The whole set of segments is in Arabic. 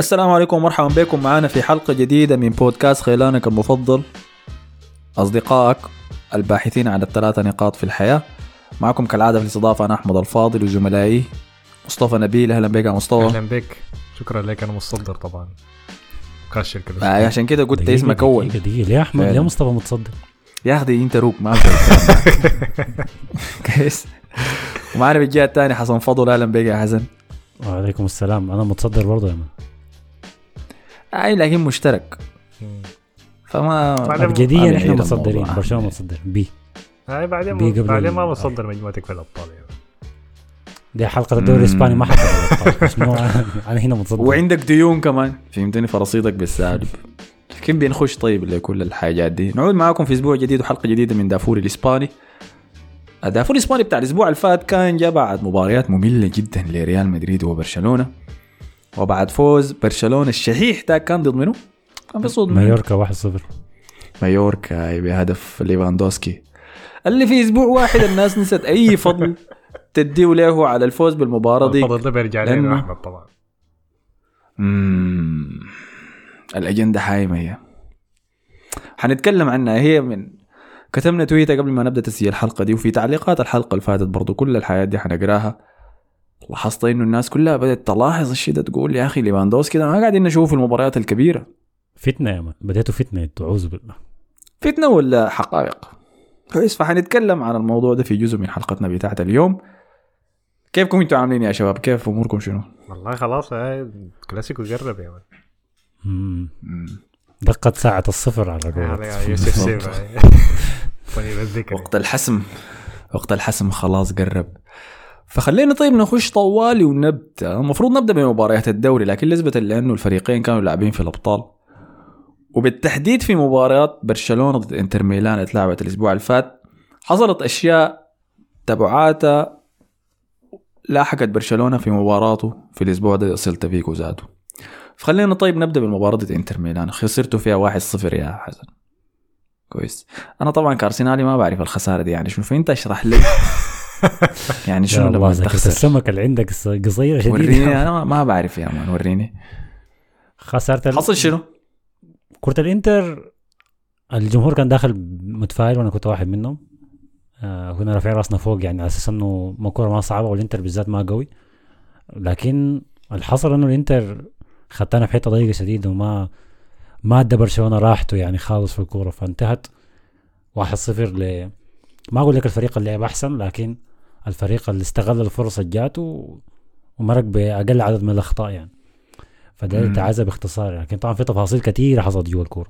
السلام عليكم ومرحبا بكم. معنا في حلقة جديدة من بودكاست خيلانك المفضل. أصدقائك الباحثين عن الثلاثة نقاط في الحياة. معكم كالعادة في الاستضافة أنا أحمد الفاضل وزملائي مصطفى نبيل. أهلا بك يا مصطفى. أهلا بك. شكرا لك أنا متصدر طبعا. كاشر كده. آه عشان كده قلت اسمك أول. دقيقة دقيقة. ليه أحمد. ليه مصطفى متصدر؟ يا أخي أنت روك ما كويس. ومعنا بالجهة الثانية حسن فضل. أهلا بك يا حسن. وعليكم السلام. أنا متصدر برضه يا man أي لكن مشترك. فما إحنا بنعيد متصدرين. برشلونة متصدر بي. هاي بعدين بي قبل بعدين ما بصدر مجموعتك في الابطال يعني دي حلقة الدوري الإسباني ما حصل شنو أنا هنا متصدر. وعندك ديون كمان. فهمتني؟ فرصيدك بالسالب. لكن بنخش طيب لكل الحاجات دي. نعود معاكم في أسبوع جديد وحلقة جديدة من دافور الإسباني. دافور الإسباني بتاع الأسبوع اللي فات كان جاء بعد مباريات مملة جدا لريال مدريد وبرشلونة. وبعد فوز برشلونة الشحيح ده كان ضد منو؟ كان بيصود؟ مايوركا 1-0 مايوركا بهدف ليفاندوسكي. اللي في أسبوع واحد الناس نسيت أي فضل تديه له على الفوز بالمباراة دي. الفضل ده بيرجع لنا احمد طبعا. مم. الأجندة حايمة هي. حنتكلم عنها. هي من كتبنا تويتر قبل ما نبدأ تسجيل الحلقة دي وفي تعليقات الحلقة اللي فاتت برضو كل الحياة دي حنقراها. لاحظت إنه الناس كلها بدأت تلاحظ الشيء ده تقول يا أخي ليفاندوسكي ده ما قاعدين نشوفه في المباريات الكبيرة. فتنة يا man بديتوا فتنة أعوذ بالله. فتنة ولا حقائق؟ كويس فحنتكلم عن الموضوع ده في جزء من حلقتنا بتاعت اليوم. كيفكم أنتوا عاملين يا شباب؟ كيف أموركم شنو؟ والله خلاص هاي الكلاسيكو قرب يا مان. دقت ساعة الصفر على الذكر وقت الحسم وقت الحسم خلاص قرب. فخلينا طيب نخش طوالي ونبدأ. المفروض نبدأ بمباريات الدوري لكن نسبة لأنه الفريقين كانوا لاعبين في الأبطال. وبالتحديد في مباريات برشلونة ضد إنتر ميلان اتلعبت الأسبوع اللي فات حصلت أشياء تبعاتها لاحقت برشلونة في مباراته في الأسبوع ده سيلتا فيغو ذاته. فخلينا طيب نبدأ بالمباراة ضد إنتر ميلان. خسرتوا فيها 1-0 يا حسن. كويس. أنا طبعا كآرسنالي ما بعرف الخسارة دي يعني شنو فانت اشرح لي. يعني شنو لما تخسر السمك اللي عندك قصيرة شديدة وريني أنا ما- بعرف يا man وريني. خسرت حصل شنو؟ كرة الإنتر الجمهور كان داخل متفائل وأنا كنت واحد منهم. آه كنا رافعين راسنا فوق يعني على أساس إنه ما كورة ما صعبة والإنتر بالذات ما قوي. لكن الحصل إنه الإنتر خدتنا في حتة ضيقة شديدة وما ما أدى برشلونة راحته يعني خالص في الكورة. فانتهت 1-0 ل ما أقول لك الفريق اللي لعب أحسن لكن الفريق اللي استغل الفرص اللي جاته ومرق بأقل عدد من الأخطاء يعني فده مم. تعزى باختصار لكن طبعا في تفاصيل كثيره حصلت جوا الكورة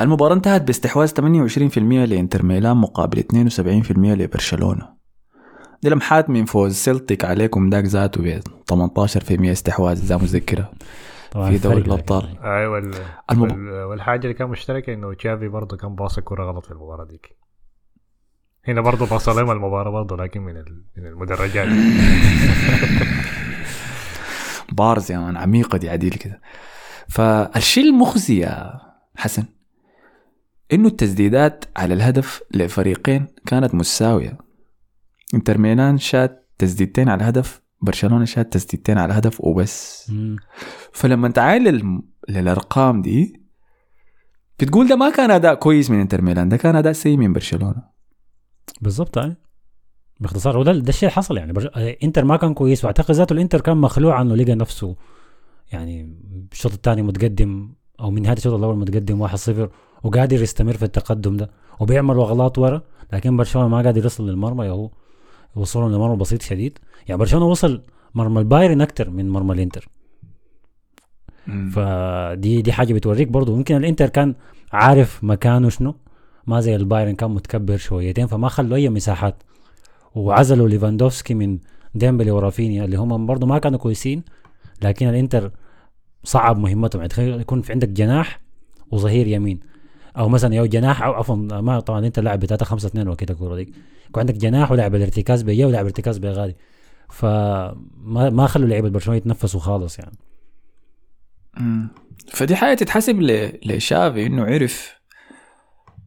المباراة انتهت باستحواذ 28% لإنتر ميلان مقابل 72% لبرشلونة دي لمحات من فوز سيلتك عليكم داك ذاته ب 18% استحواذ إذا متذكرة طبعا في دوري الأبطال. يعني. اي وال... المب... وال... والحاجة اللي كان مشتركة إنه تشافي برضه كان باص الكوره غلط في المباراة ديك هنا برضه باص لهم المباراة برضه لكن من ال... من المدرجات. bars يا man عميقة دي عديل كده. فالشيء المخزي يا حسن إنه التسديدات على الهدف لفريقين كانت متساوية إنتر ميلان شات تسديدتين على الهدف برشلونة شات تسديدتين على الهدف وبس. مم. فلما تعال لل... للأرقام دي بتقول ده ما كان أداء كويس من إنتر ميلان ده كان أداء سيء من برشلونة. بالضبط يعني باختصار وده ده الشيء اللي حصل يعني. برج... آه، إنتر ما كان كويس وأعتقد ذاته الإنتر كان مخلوع انه لقى نفسه يعني الشوط الثاني متقدم أو من نهاية الشوط الأول متقدم 1-0 وقادر يستمر في التقدم ده وبيعمل اغلاط ورا لكن برشلونة ما قادر يوصل للمرمى يا هو وصوله لمرمى بسيط شديد. يعني برشلونة وصل مرمى البايرن أكتر من مرمى الإنتر. فدي دي حاجة بتوريك برضه ممكن الإنتر كان عارف مكانه شنو ما زي البايرن كان متكبر شويتين فما خلوا أي مساحات. وعزلوا ليفاندوفسكي من ديمبلي ورافينيا اللي هم برضه ما كانوا كويسين لكن الإنتر صعب مهمتهم. يعني يكون في عندك جناح وظهير يمين أو مثلا يو جناح أو عفوا ما طبعا انت لاعب ب 3 5 2 وكده الكوره دي يكون عندك جناح ولاعب الارتكاز بيا ولاعب ارتكاز بغادي فما ما خلوا لعيبة برشلونة يتنفسوا خالص يعني. مم. فدي حاجة تتحسب لتشافي إنه عرف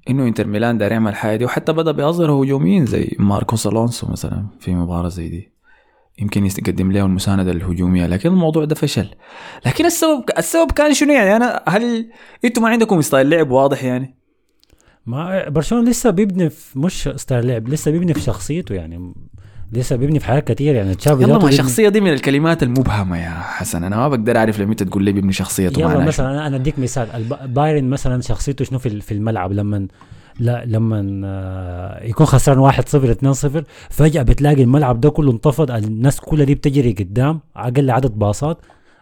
إنه إنتر ميلان داير يعمل حاجة دي وحتى بدأ بيظهر هجوميين زي ماركوس ألونسو مثلا في مباراة زي دي. يمكن يقدم له المساندة الهجومية لكن الموضوع ده فشل. لكن السبب السبب كان شنو يعني؟ أنا هل أنتم ما عندكم style لعب واضح يعني؟ ما برشلونة لسه بيبني في مش style لعب لسه بيبني في شخصيته يعني. لسه بيبني في حاجات كتير يعني تشافي يلا ما الشخصية دي من الكلمات المبهمة يا حسن. أنا ما بقدر أعرف لما تقول لي بيبني شخصيته يلا مثلا أنا أنا أديك مثال. بايرن مثلا شخصيته شنو في ال- في الملعب؟ لما لا لما آه، يكون خسران 1-0 2-0 فجأة بتلاقي الملعب ده كله انتفض. الناس كلها دي بتجري قدام أقل عدد باصات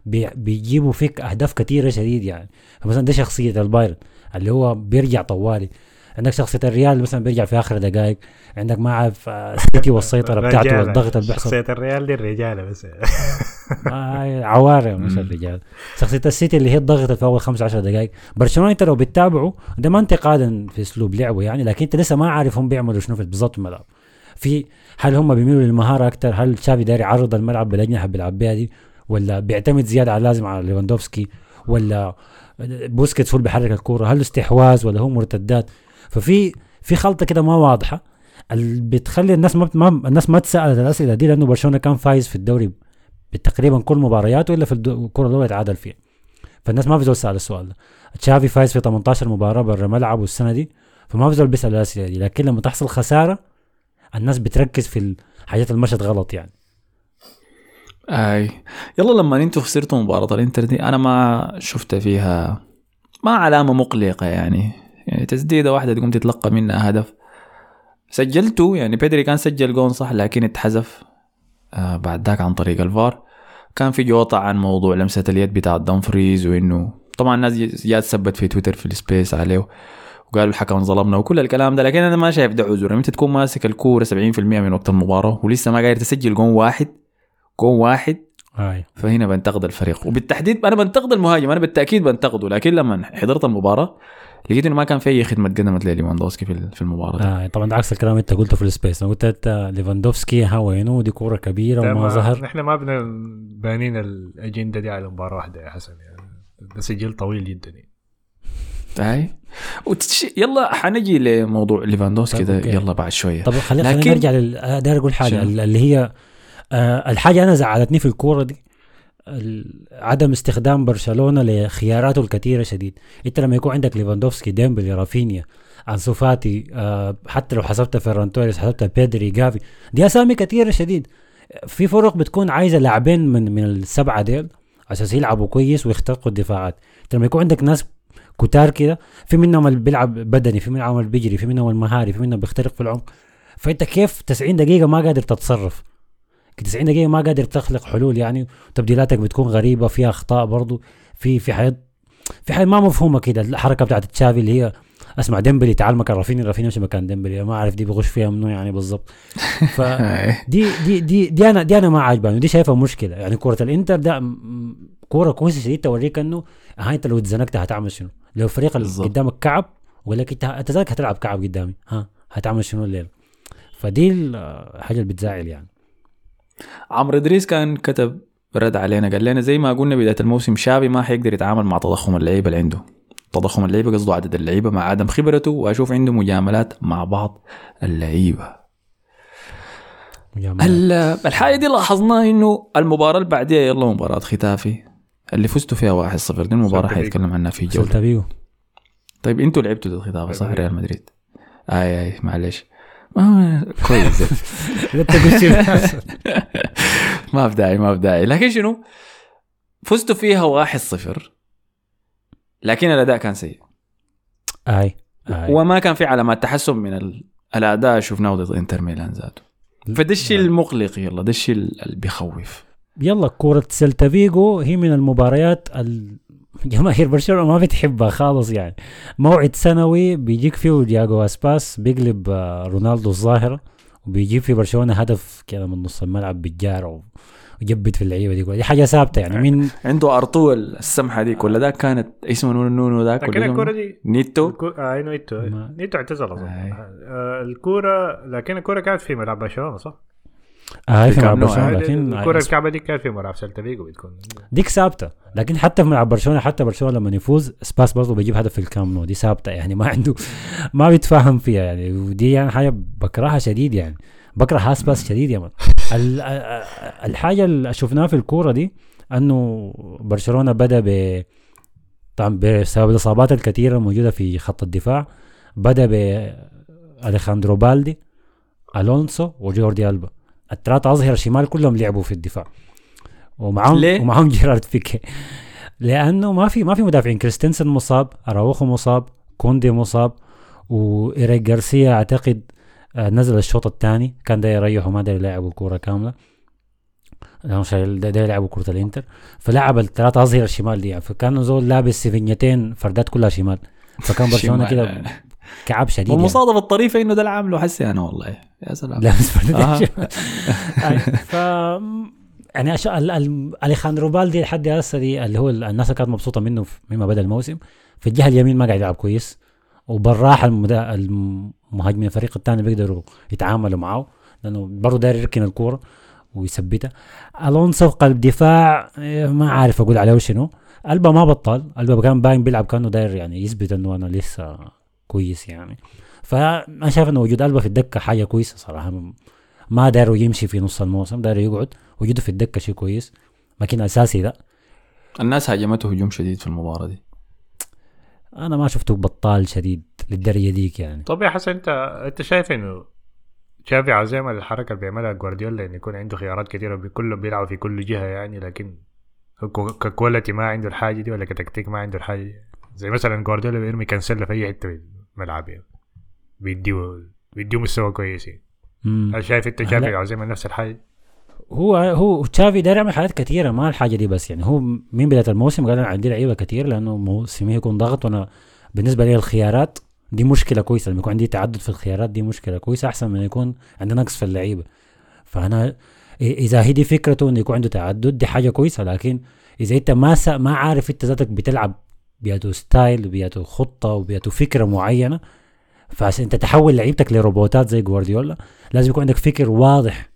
بي- بيجيبوا فيك أهداف كثيره شديد يعني. فمثلا ده شخصية البايرن اللي هو بيرجع طوالي. عندك شخصية الريال مثلا بيرجع في آخر دقائق عندك ما عارف آه، السيتي والسيطرة بتاعته. والضغط اللي بيحصل. شخصية الريال دي الرجالة بس. آه عوارة مش. الرجال. شخصية السيتي اللي هي الضغط في أول 15 دقائق برشلونة أنت لو بتتابعه ده ما انتقادا في أسلوب لعبه يعني لكن أنت لسه ما عارف هم بيعملوا شنو في بالضبط في الملعب. في هل هم بيميلوا للمهارة أكتر؟ هل تشافي داير يعرض الملعب بالأجنحة بيلعب بيها دي؟ ولا بيعتمد زيادة على لازم على ليفاندوفسكي؟ ولا بوسكيتس هو اللي بيحرك الكورة؟ هل استحواذ ولا هو مرتدات؟ ففي في خلطة كده ما واضحة اللي بتخلي الناس ما, ما الناس ما سألت الأسئلة دي لأنه برشلونة كان فايز في الدوري تقريبا كل مبارياته إلا في الكره الاولى يتعادل فيها. فالناس ما في زول سال السؤال ده. تشافي فايز في 18 مباراة برا ملعبه السنة دي فما في زول بيسأل الأسئلة دي. لكن لما تحصل خسارة الناس بتركز في الحاجات اللي مشت غلط يعني. أي. يلا لما أنتوا خسرتوا مباراة الانتر دي أنا ما شفت فيها ما علامة مقلقة يعني. يعني تسديدة واحدة تقوم تتلقى منها هدف. سجلته يعني بيدري كان سجل جون صح لكن اتحذف آه بعد ذاك عن طريق الفار. كان في جوطة عن موضوع لمسة اليد بتاع دمفريس وإنه طبعا الناس جات تثبت في تويتر في ال space عليه وقالوا الحكم ظلمنا وكل الكلام ده لكن أنا ما شايف ده عذر. انت تكون ماسك الكورة 70% من وقت المباراة ولسه ما قادر تسجل جون واحد جون واحد فهنا بنتقد الفريق. وبالتحديد أنا بنتقد المهاجم أنا بالتأكيد بنتقده لكن لما حضرت المباراة لقيت إنه ما كان في أي خدمة قدمت لليفاندوسكي في في المباراة دي. آه طبعا ده عكس الكلام اللي أنت قلته في ال space أنا قلت أنت ليفاندوفسكي ها وينه ودي كورة كبيرة وما ظهر نحن ما بن بانين الأجندة دي على مباراة واحدة يا حسن يعني ده سجل طويل جدا يعني. هاي وتش... يلا حنجي لموضوع ليفاندوسكي طيب، ده. يلا بعد شوية طب خلينا لكن- خلينا نرجع لل آه، داير أقول حاجة شنو؟ اللي هي آه الحاجة أنا زعلتني في الكورة دي عدم استخدام برشلونة لخياراته الكثيرة شديد. إنت لما يكون عندك ليفاندوفسكي ديمبلي رافينيا أنسو فاتي آه حتى لو حسبت فيران توريس حسبت بيدري جافي دي أسامي كثيرة شديد. في فرق بتكون عايزة لاعبين من من السبعة ديل عشان يلعبوا كويس ويخترقوا الدفاعات. إنت لما يكون عندك ناس كتار كده في منهم اللي بيلعب بدني في منهم اللي بيجري في منهم المهاري في منهم بيخترق في العمق. فإنت كيف 90 دقيقة ما قادر تتصرف؟ 90 دقيقة ما قادر تخلق حلول يعني تبديلاتك بتكون غريبة فيها أخطاء برضو في في حاجات في حاجة ما مفهومة كده. الحركة بتاعت تشافي اللي هي اسمع ديمبلي تعال مكان رافينيا رافينيا امش مكان ديمبلي ما أعرف دي بغش فيها منو يعني بالضبط. ف هاي. دي دي دي دي أنا دي أنا ما عاجباني ودي شايفها مشكلة يعني. كرة الإنتر ده كوره كويسة شديد توريك إنه أنت لو اتزنقت هتعمل شنو؟ لو الفريق اللي. قدامك كعب وقال لك أنت هتلعب كعب قدامي. ها هتعمل شنو الليلة؟ فدي الحاجة اللي بتزعل يعني. عمرو إدريس كان كتب رد علينا قال لنا زي ما قلنا بداية الموسم تشافي ما حيقدر يتعامل مع تضخم اللعيبة اللي عنده. تضخم اللعيبة قصده عدد اللعيبة مع عدم خبرته وأشوف عنده مجاملات مع بعض اللعيبة. الحاجة دي لاحظناها إنه المباراة اللي بعديها يلا مباراة ختافي اللي فزتوا فيها 1-0 دي المباراة. حيتكلم عنها في جولة. طيب أنتوا لعبتوا ضد ختافي صح؟ ريال ريال مدريد. آي آي معلش ما كويس. انت قلت ما في داعي ما في داعي لكن شنو؟ فزتوا فيها 1-0 لكن الأداء كان سيء. أي وما كان في علامات تحسن من ال- الأداء شفناه ضد إنتر ميلان ذاته. فده الشيء المقلق يلا ده الشيء اللي بيخوف. يلا كرة سيلتا فيغو هي من المباريات ال... جماهير برشلونة ما بتحبها خالص يعني موعد سنوي بيجيك فيه ياغو أسباس بيقلب آه، رونالدو الظاهرة وبيجيب في برشلونة هدف كده من نص الملعب بالجار ويجبد في اللعيبة دي. دي حاجة ثابتة يعني مين عنده ارطو السمحة دي ولا ذاك كانت اسمه نونو نونو ذاك لكن ولا الكوره دي نيتو الكو- آه أي نيتو ما- نيتو اعتزل أظن أي. آه، الكوره لكن الكوره كانت في ملعب برشلونة صح؟ آه في ملعب آه، لكن الكوره الكعبة دي كانت في ملعب سيلتا فيجو بتكون. ديك ثابتة لكن حتى في ملعب برشلونة حتى برشلونة لما يفوز سباس برضه بيجيب هدف في الكام نو دي ثابتة يعني ما عنده ما بيتفاهم فيها يعني ودي يعني حاجة بكرهها شديد يعني بكره أسباس شديد يا ال- الحاجة اللي شفناها في الكورة دي إنه برشلونة بدأ ب طبعا بسبب الإصابات الكثيرة الموجودة في خط الدفاع بدأ ب أليخاندرو بالدي ألونسو وجوردي ألبا. الثلاثه أظهر شمال كلهم لعبوا في الدفاع. ومعهم ليه؟ ومعهم جيرارد بيكي لأنه ما في ما في مدافعين. كريستنسن مصاب أراوخو مصاب كوندي مصاب وإيريك جارسيا أعتقد آه، نزل الشوط الثاني. كان ده يريح وما ده يلعبوا الكورة كاملة. ده, ده يلعبوا كره الإنتر. فلعب الثلاثه أظهر الشمال دي. يعني فكان زول لابس سفنيتين فردات كلها شمال. فكان برشلونة. كده كعب شديد يعني. والمصادفه الطريفة إنه ده اللي عامله حسي أنا والله. يا سلام. لابس آه. ف يعني أش... ال... ال... أليخاندرو بالدي لحد هسه دي اللي هو الناس اللي كانت مبسوطة منه مما بدأ الموسم. في الجهة اليمين ما قاعد يلعب كويس. وبالراحة المدا... المهاجمين الفريق الثاني بيقدروا يتعاملوا معه. لأنه برضه داير يركن الكورة ويثبتها ألونسو قلب دفاع إيه، ما عارف أقول عليه شنو ألبا ما بطل. ألبا كان باين بيلعب كأنه داير يعني يثبت إنه أنا لسه كويس يعني. فأنا شايف إنه وجود ألبا في الدكة حاجة كويسة صراحة. ما داير يمشي في نص الموسم داير يقعد وجوده في الدكة شيء كويس. لكن أساسي لا. الناس هاجمته هجوم شديد في المباراة دي. أنا ما شفته بطال شديد للدرجة ديك يعني. طب يا حسن انت أنت شايف إنه تشافي عاوز يعمل الحركة اللي بيعملها جوارديولا انه يكون عنده خيارات كثيره كلهم بيلعبوا في كل جهة يعني لكن كو- ككواليتي ما عنده الحاجة دي ولا كتكتيك ما عنده الحاجة دي؟ زي مثلا جوارديولا بيرمي كانسيلا في أي حتة يعني بيديه بيديه مستوى كويس. يعني. هل شايف إنت تشافي عاوز يعمل نفس الحاجة؟ هو هو تشافي داير يعمل حاجات كثيره ما الحاجة دي بس يعني. هو من بداية الموسم قال أنا عندي لعيبة كثير لأنه موسمي يكون ضغط وأنا بالنسبة لي الخيارات دي مشكلة كويسة. لما يكون عندي تعدد في الخيارات دي مشكلة كويسة أحسن من يكون عندي نقص في اللعيبة. فأنا إذا هي دي فكرته إنه يكون عنده تعدد دي حاجة كويسة. لكن إذا أنت ما ما عارف أنت ذاتك بتلعب بياتو style وبياتو خطة وبياتو فكرة معينة. فعشان انت تحول لعيبتك لروبوتات زي جوارديولا. لازم يكون عندك فكر واضح.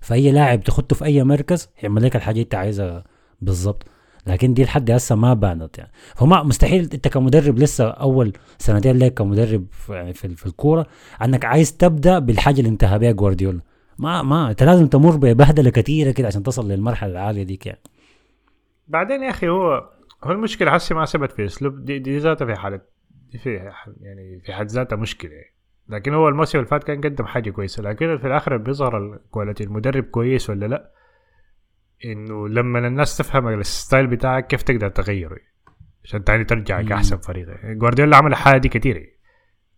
فأي لاعب تخطه في أي مركز يعمل لك الحاجة أنت عايزها بالضبط. لكن دي لحد هسه ما بانت يعني. فما مستحيل أنت كمدرب لسه أول سنتين لك كمدرب يعني في, في الكورة أنك عايز تبدأ بالحاجة اللي انتهى بها جوارديولا. ما ما أنت لازم تمر ببهدلة كثيره كده عشان تصل للمرحلة العالية ديك يعني. بعدين يا أخي هو هو المشكلة حسي ما ثبت في أسلوب دي, دي ذاتها في حالة دي في يعني في حد ذاتها يعني. لكن هو الموسم اللي فات كان قدم حاجة كويسة لكن في الآخر بيظهر ال quality المدرب كويس ولا لا إنه لما الناس تفهم ال style بتاعك كيف تقدر تغيره عشان تاني ترجع مم. كأحسن فريق جوارديولا عمل الحاجة دي كتير.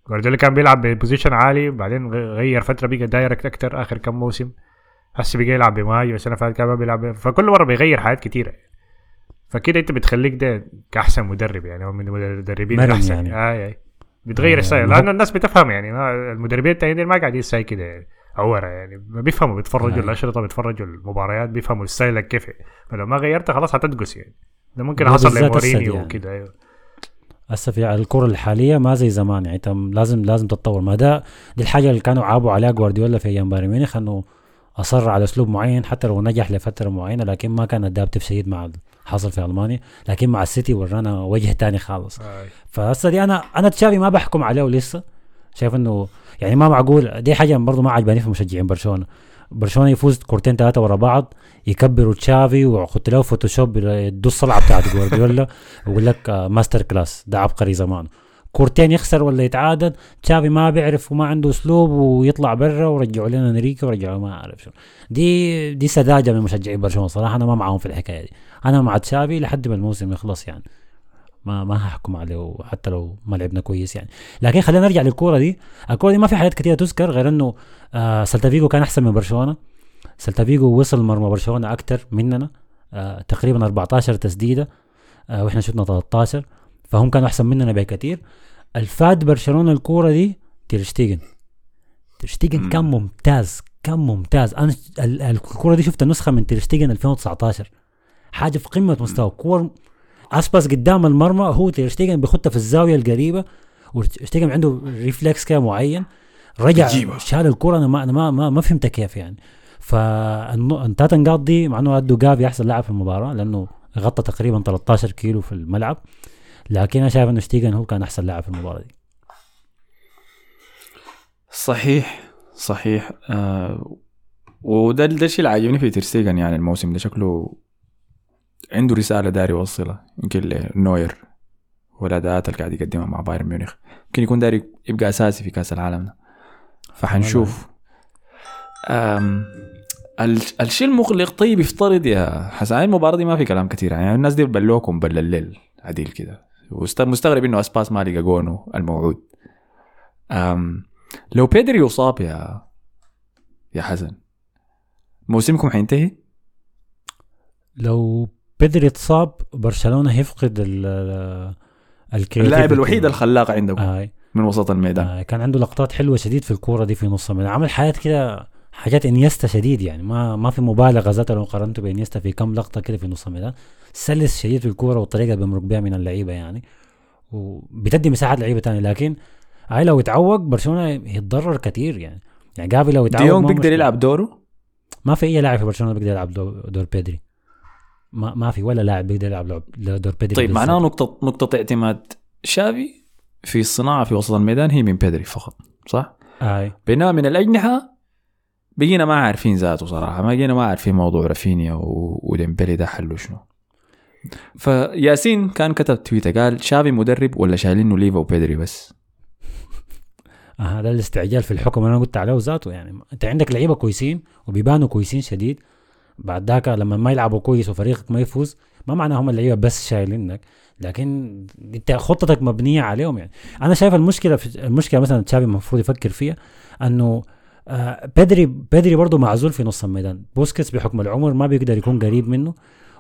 جوارديولا كان بيلعب ب possession عالي بعدين غير فترة بقى direct أكتر آخر كم موسم هسه بقى يلعب بمهاجم السنة اللي فاتت كان بيلعب فكل مرة بيغير حاجات كتيرة فكده انت بتخليك ده كأحسن مدرب يعني هو من المدربين الأحسن يعني. يعني. آه آه. بتغير آه، هو- لأنه الناس بتفهم يعني المدربين التانيين ما قاعدين زي كده يعني عورة يعني ما بيفهموا بيتفرجوا آه. الأشرطة بيتفرجوا المباريات بيفهموا style ك كيف فلو ما غيرتها خلاص هتدقس يعني ده ممكن حصل لمورينيو يعني. وكده أيوه هسه في الكرة الحالية ما زي زمان يعني لازم لازم تتطور ما ده دي الحاجة اللي كانوا عابوا عليها جوارديولا في أيام بايرن ميونخ إنه أصر على أسلوب معين حتى لو نجح لفترة معينة لكن ما كان adaptive شديد مع حصل في ألمانيا لكن مع السيتي ورانا وجه تاني خالص. آه. فهسه دي أنا أنا تشافي ما بحكم عليه لسه. شايف إنه يعني ما معقول. دي حاجة برضه ما عجباني في مشجعين برشلونة. برشلونة يفوز كورتين ثلاثة ورا بعض يكبروا تشافي ويحط له فوتوشوب يدوا الصلعة بتاعت جوارديولا ويقول لك آه، master class ده عبقري زمان. كورتين يخسر ولا يتعادل تشافي ما بيعرف وما عنده أسلوب ويطلع برا ورجعوا لنا انريكي ورجعوا ما أعرف شو دي دي سذاجة من مشجعين برشلونة صراحة أنا ما معاهم في الحكاية دي. أنا مع تشافي لحد ما الموسم يخلص يعني. ما ما هحكم عليه حتى لو ما لعبنا كويس يعني. لكن خلينا نرجع للكورة دي. الكورة دي ما في حاجات كثيره تذكر غير إنه آه سلتا فيجو كان أحسن من برشلونة. سلتا فيجو وصل مرمى برشلونة أكثر مننا آه تقريبا 14 تسديدة آه وإحنا شفنا 13 فهم كانوا أحسن مننا بكثير الفاد برشلونة الكورة دي تيرشتيجن تيرشتيجن. كان ممتاز كان ممتاز. أنا ال- الكورة دي شفت نسخه من تيرشتيجن 2019 حاجة في قمة مستوى. كور أسباس قدام المرمى هو تيرشتيجن بيخطها في الزاوية القريبة وتيرشتيجن عنده reflex كده معين. رجع. شال الكره أنا ما أنا ما ما, ما فهمت كيف يعني. فالتلات نقاط دي مع إنه ادوا جافي أحسن لاعب في المباراة لأنه غطى تقريبا 13 كيلو في الملعب. لكن أنا شايف إنه شتيجن هو كان أحسن لاعب في المباراة دي. صحيح صحيح. آه وده ده الشيء اللي عاجبني في ترستيجن يعني الموسم ده شكله عنده رسالة داري يوصلها. يمكن لنوير والاداءات اللي قاعد يقدمها مع بايرن ميونخ. يمكن يكون داري يبقى أساسي في كأس العالم ده. فحنشوف. الشيء المقلق طيب يفترض يا حسن المباراة دي ما في كلام كثير يعني الناس دي بلوكم بل الليل عديل كده. وست- مستغرب إنه أسباس ما لقى جونه الموعود أم لو بيدري يصاب يا يا حسن موسمكم حينتهي لو بدري اتصاب برشلونة هيفقد. اللاعب الوحيد الخلاق عندكم آه. من وسط الميدان آه. كان عنده لقطات حلوة شديد في الكورة دي في نص الميدان عمل حاجات كده حاجات إنيستا شديد يعني ما ما في مبالغة ذاته لو قارنته بإنيستا في كم لقطة كده في نص الميدان سلس شديد في الكورة والطريقة اللي بيمرق بها من اللعيبة يعني وبتدي مساحات لعيبة تاني لكن هاي لو يتعوق برشلونة يتضرر كثير يعني يعني جافي لو يتعوق ديونج بيقدر. يلعب دوره ما في أي لاعب في برشلونة بيقدر يلعب دور, بيدري ما ما في ولا لاعب بيقدر يلعب لعب- دور بيدري طيب. معناه نقطة نقطة اعتماد شافي في الصناعة في وسط الميدان هي من بيدري فقط صح؟ آه. بينما من الأجنحة بقينا ما عارفين ذاته صراحة ما بقينا ما عارفين موضوع رافينيا وديمبلي ده حله شنو فياسين كان كتب تويتر قال شافي مدرب ولا شايلينه ليفا وبيدري بس. آه هذا الاستعجال في الحكم أنا قلت عليه ذاته يعني أنت عندك لعيبة كويسين وبيبانوا كويسين شديد بعد ذاك لما ما يلعبوا كويس وفريقك ما يفوز ما معناه هم اللعيبة بس شايلينك لكن أنت خطتك مبنية عليهم يعني. أنا شايف المشكلة في المشكلة مثلا تشافي المفروض يفكر فيها أنه آه بدري بدري برضه معزول في نص الميدان. بوسكيتس بحكم العمر ما بيقدر يكون قريب منه.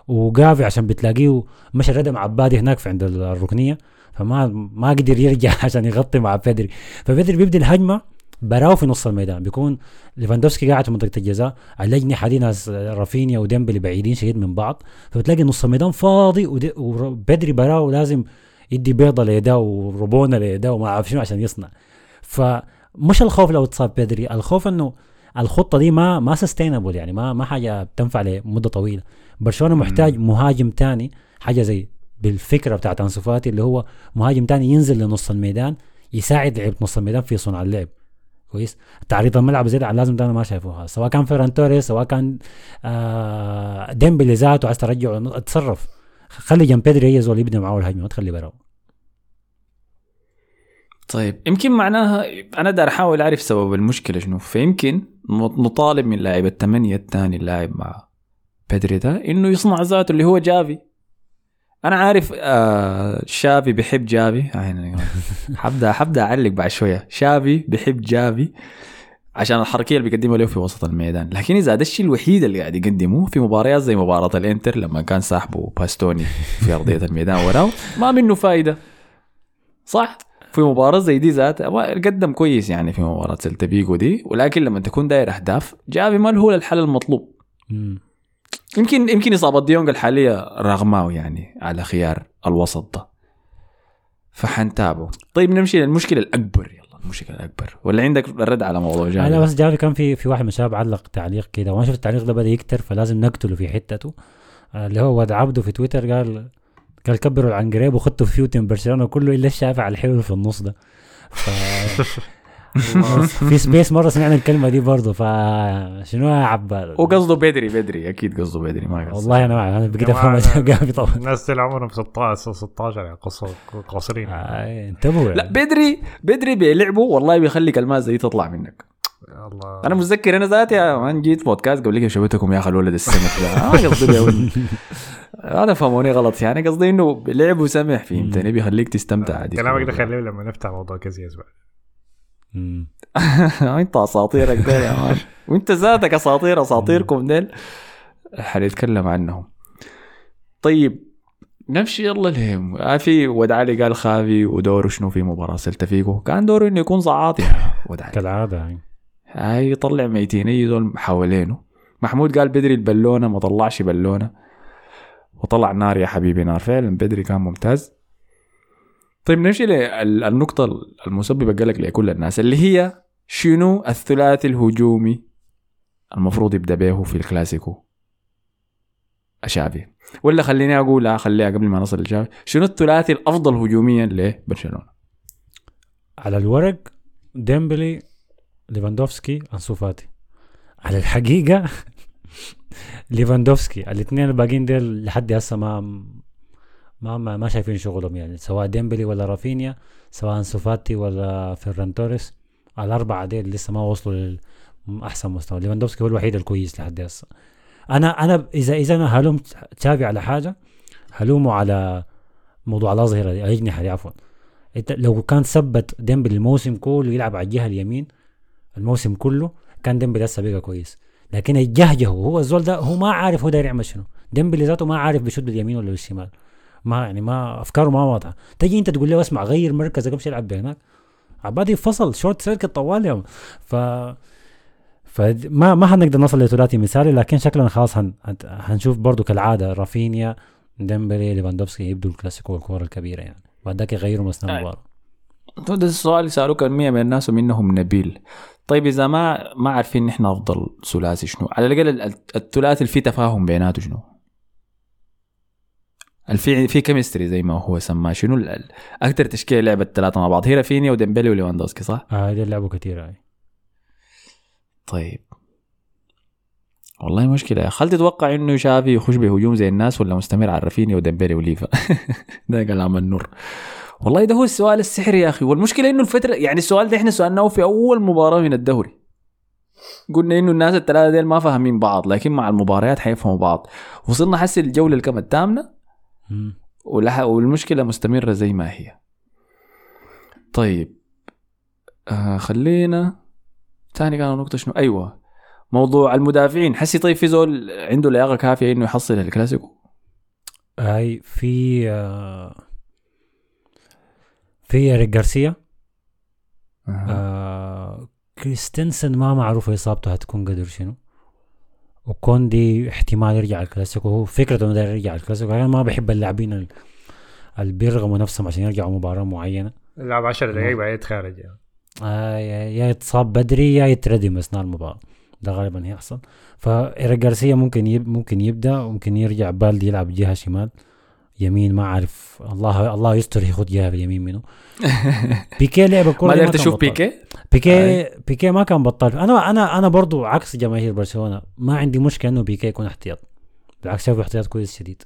وجافي عشان بتلاقيه مشى ردم عبادي هناك في عند الركنية. فما ما قدر يرجع عشان يغطي مع بدري فبدري بيبدأ الهجمة براو في نص الميدان. بيكون ليفاندوفسكي قاعد في منطقة الجزاء. اللجنه دي ناس رافينيا وديمبلي بعيدين شديد من بعض. فبتلاقي نص الميدان فاضي وبدري براو لازم يدي بيضة ليداه وربونة ليداه وما أعرف شنو عشان يصنع. فمش الخوف لو اتصاب بدري الخوف إنه الخطة دي ما ما sustainable يعني ما ما حاجة بتنفع لمدة طويلة. برشلونه محتاج مهاجم تاني حاجة زي بالفكرة بتاعت أنسو فاتي اللي هو مهاجم تاني ينزل لنص الميدان يساعد لعيبة نص الميدان في صنع اللعب. كويس؟ تعريض الملعب زي لازم ده أنا ما شايفه سواء كان فيران توريس سواء كان آه ديمبلي ذاته عايز ترجعه اتصرف. خلي جنب بيدري هي زول يبدا معاه الهجمه ما تخلي براو طيب يمكن معناها أنا دار أحاول أعرف سبب المشكلة شنو. فيمكن نطالب من لاعب الثمانيه الثاني اللاعب مع بيدري ده إنه يصنع ذاته اللي هو جافي. أنا عارف آه شافي بيحب جافي. آه، حبدأ حبدأ أعلق بعد شوية. شافي بيحب جافي عشان الحركية اللي بيقدمها له في وسط الميدان. لكن إذا ده الشيء الوحيد اللي قاعد يقدمه في مباريات زي مباراة الإنتر لما كان ساحبه باستوني في أرضية الميدان وراه ما منه فايدة. صح؟ في مباراة زي دي ذات قدم كويس يعني في مباراة سيلتا فيجو دي. ولكن لما تكون داير أهداف جافي ما هو الحل المطلوب. يمكن يمكن إصابة ديونج الحالية رغماه يعني على خيار الوسط. ده فحنتابعه طيب نمشي للمشكلة الأكبر. يلا المشكلة الأكبر. ولا عندك الرد على موضوع أنا جافي بس جافي كان في في واحد من الشباب علق تعليق كده. وأنا شفت التعليق ده بدأ يكتر فلازم نقتله في حتته. اللي هو واد عبده في تويتر قال قال كبروا العنقريب وخدتوا فيوت من برشلونة كله إلا الشافع الحلو في النص ده. ف في سبيس مرة سمعنا الكلمة دي برضه فشنو يا عبال؟ وقصده بدري بدري أكيد قصده بدري ما قصده والله أنا ما أنا بقيت افهم طبعا الناس اللي عمرهم 16 16 يعني قصر قاصرين آه، انتبهوا لا يعني. بدري بدري بيلعبه والله بيخلي كلمات زي تطلع منك. الله أنا متذكر أنا ذاتي مان جيت بودكاست قبل كده شبتكم يا أخي الولد السمك ده. ما قصدي هذا فهموني غلط يعني قصدي إنه لعب وسمح فهمتني؟ بيخليك تستمتع. عادي كلامك ده خليه لما نفتح موضوع كزيز بعد. أنت أساطيرك ديل يا مان وأنت ذاتك أساطير أساطيركم ديل. حنتكلم عنهم. طيب. نمشي يلا لهم. آه في ود علي قال خافي ودوره شنو في مباراة؟ سلتا فيجو كان دوره إنه يكون زعاط يا ود علي. كالعادة يعني. هاي يطلع ميتين اي زول حوالينه. محمود قال بدري البلونه ما طلعش بلونه وطلع نار يا حبيبي نار. فعلا بدري كان ممتاز. طيب نمشي للنقطة المسببة قلق لكل الناس اللي هي شنو الثلاثي الهجومي المفروض يبدأ به في الكلاسيكو؟ أشافي ولا خليني أقول لا خليها قبل ما نصل لشافي شنو الثلاثي الأفضل هجوميا لبرشلونه على الورق ديمبلي ليفاندوفسكي أنسو فاتي. على الحقيقة ليفاندوفسكي الاثنين الباقيين ديل لحد هسه ما ما ما, ما شايفين شغلهم يعني سواء ديمبلي ولا رافينيا سواء أنسو فاتي ولا فيران توريس الأربعة ديل لسه ما وصلوا لاحسن مستوى. ليفاندوفسكي هو الوحيد الكويس لحد هسه. أنا أنا إذا إذا أنا هلوم تشافي على حاجة هلومه على موضوع الاظهره الاجنحه دي عفوا. إنت لو كان ثبت ديمبلي الموسم كله يلعب على الجهة اليمين الموسم كله كان ديمبلي لسه بقى كويس. لكن الجهجه هو الزول ده هو ما عارف هو داير يعمل شنو. ديمبلي ذاته ما عارف بيشد باليمين ولا بالشمال ما يعني ما أفكاره ما واضحة. تجي أنت تقول له اسمع غير مركزك امشي العب هناك عبادي فصل short circuit طوالي يوم. ف فما ما حنقدر نوصل لثلاثي مثالي لكن شكلنا خلاص هن... هنشوف برضو كالعادة رافينيا ديمبلي ليفاندوفسكي يبدوا الكلاسيكو والكورة الكبيرة يعني. بعد ذاك يغيروا مسنا المباراه ده السؤال اللي سالوه كان 100 من الناس ومنهم نبيل. طيب إذا ما ما عارفين نحن أفضل ثلاثي شنو؟ على الأقل الثلاثي اللي فيه تفاهم بيناته شنو؟ الفي في chemistry زي ما هو سماه. شنو أكثر تشكيلة لعبت ثلاثة مع بعض؟ هي رافينيا وديمبلي وليفاندوسكي صح؟ آه هذول لعبوا كثير هاي طيب. والله مشكلة. هل تتوقع إنه شافي يخش بهجوم زي الناس ولا مستمر على رافينيا وديمبلي وليفا؟ ده كلام النور. والله ده هو السؤال السحري يا أخي. والمشكلة إنه الفترة يعني السؤال ده إحنا سألناه في أول مباراة من الدوري. قلنا إنه الناس الثلاثة ديل ما فاهمين بعض لكن مع المباريات حيفهموا بعض. وصلنا حسي الجولة الكم الثامنة والمشكلة مستمرة زي ما هي. طيب آه خلينا ثاني كان نقطة شنو؟ أيوة. موضوع المدافعين. حسي طيب في زول عنده لياقة كافية إنه يحصل الكلاسيكو؟ هاي في آه في إريك جارسيا أه. آه كريستنسن ما معروف إصابته هتكون قدر شنو. وكوندي احتمال يرجع الكلاسيكو هو فكرته إنه يرجع الكلاسيكو. أنا ما بحب اللاعبين اللي بيرغموا نفسهم عشان يرجعوا مباراة معينة. يلعب 10 دقائق بعدين يتخارج يعني. آه يا يتصاب بدري يا يتردم أثناء المباراة. ده غالبا هيحصل. فإيريك جارسيا ممكن يب ممكن يبدأ ممكن يرجع بالدي يلعب جهة شمال. يمين ما أعرف. الله الله يستر ياخذ جهه باليمين منه. بيكي لعب الكوره ما قدرت تشوف بيكي؟ بيكي بيكي ما كان بطال أنا أنا أنا برضو عكس جماهير برشلونة. ما عندي مشكلة إنه بيكي يكون احتياط. بالعكس شايفه احتياط كويس شديد.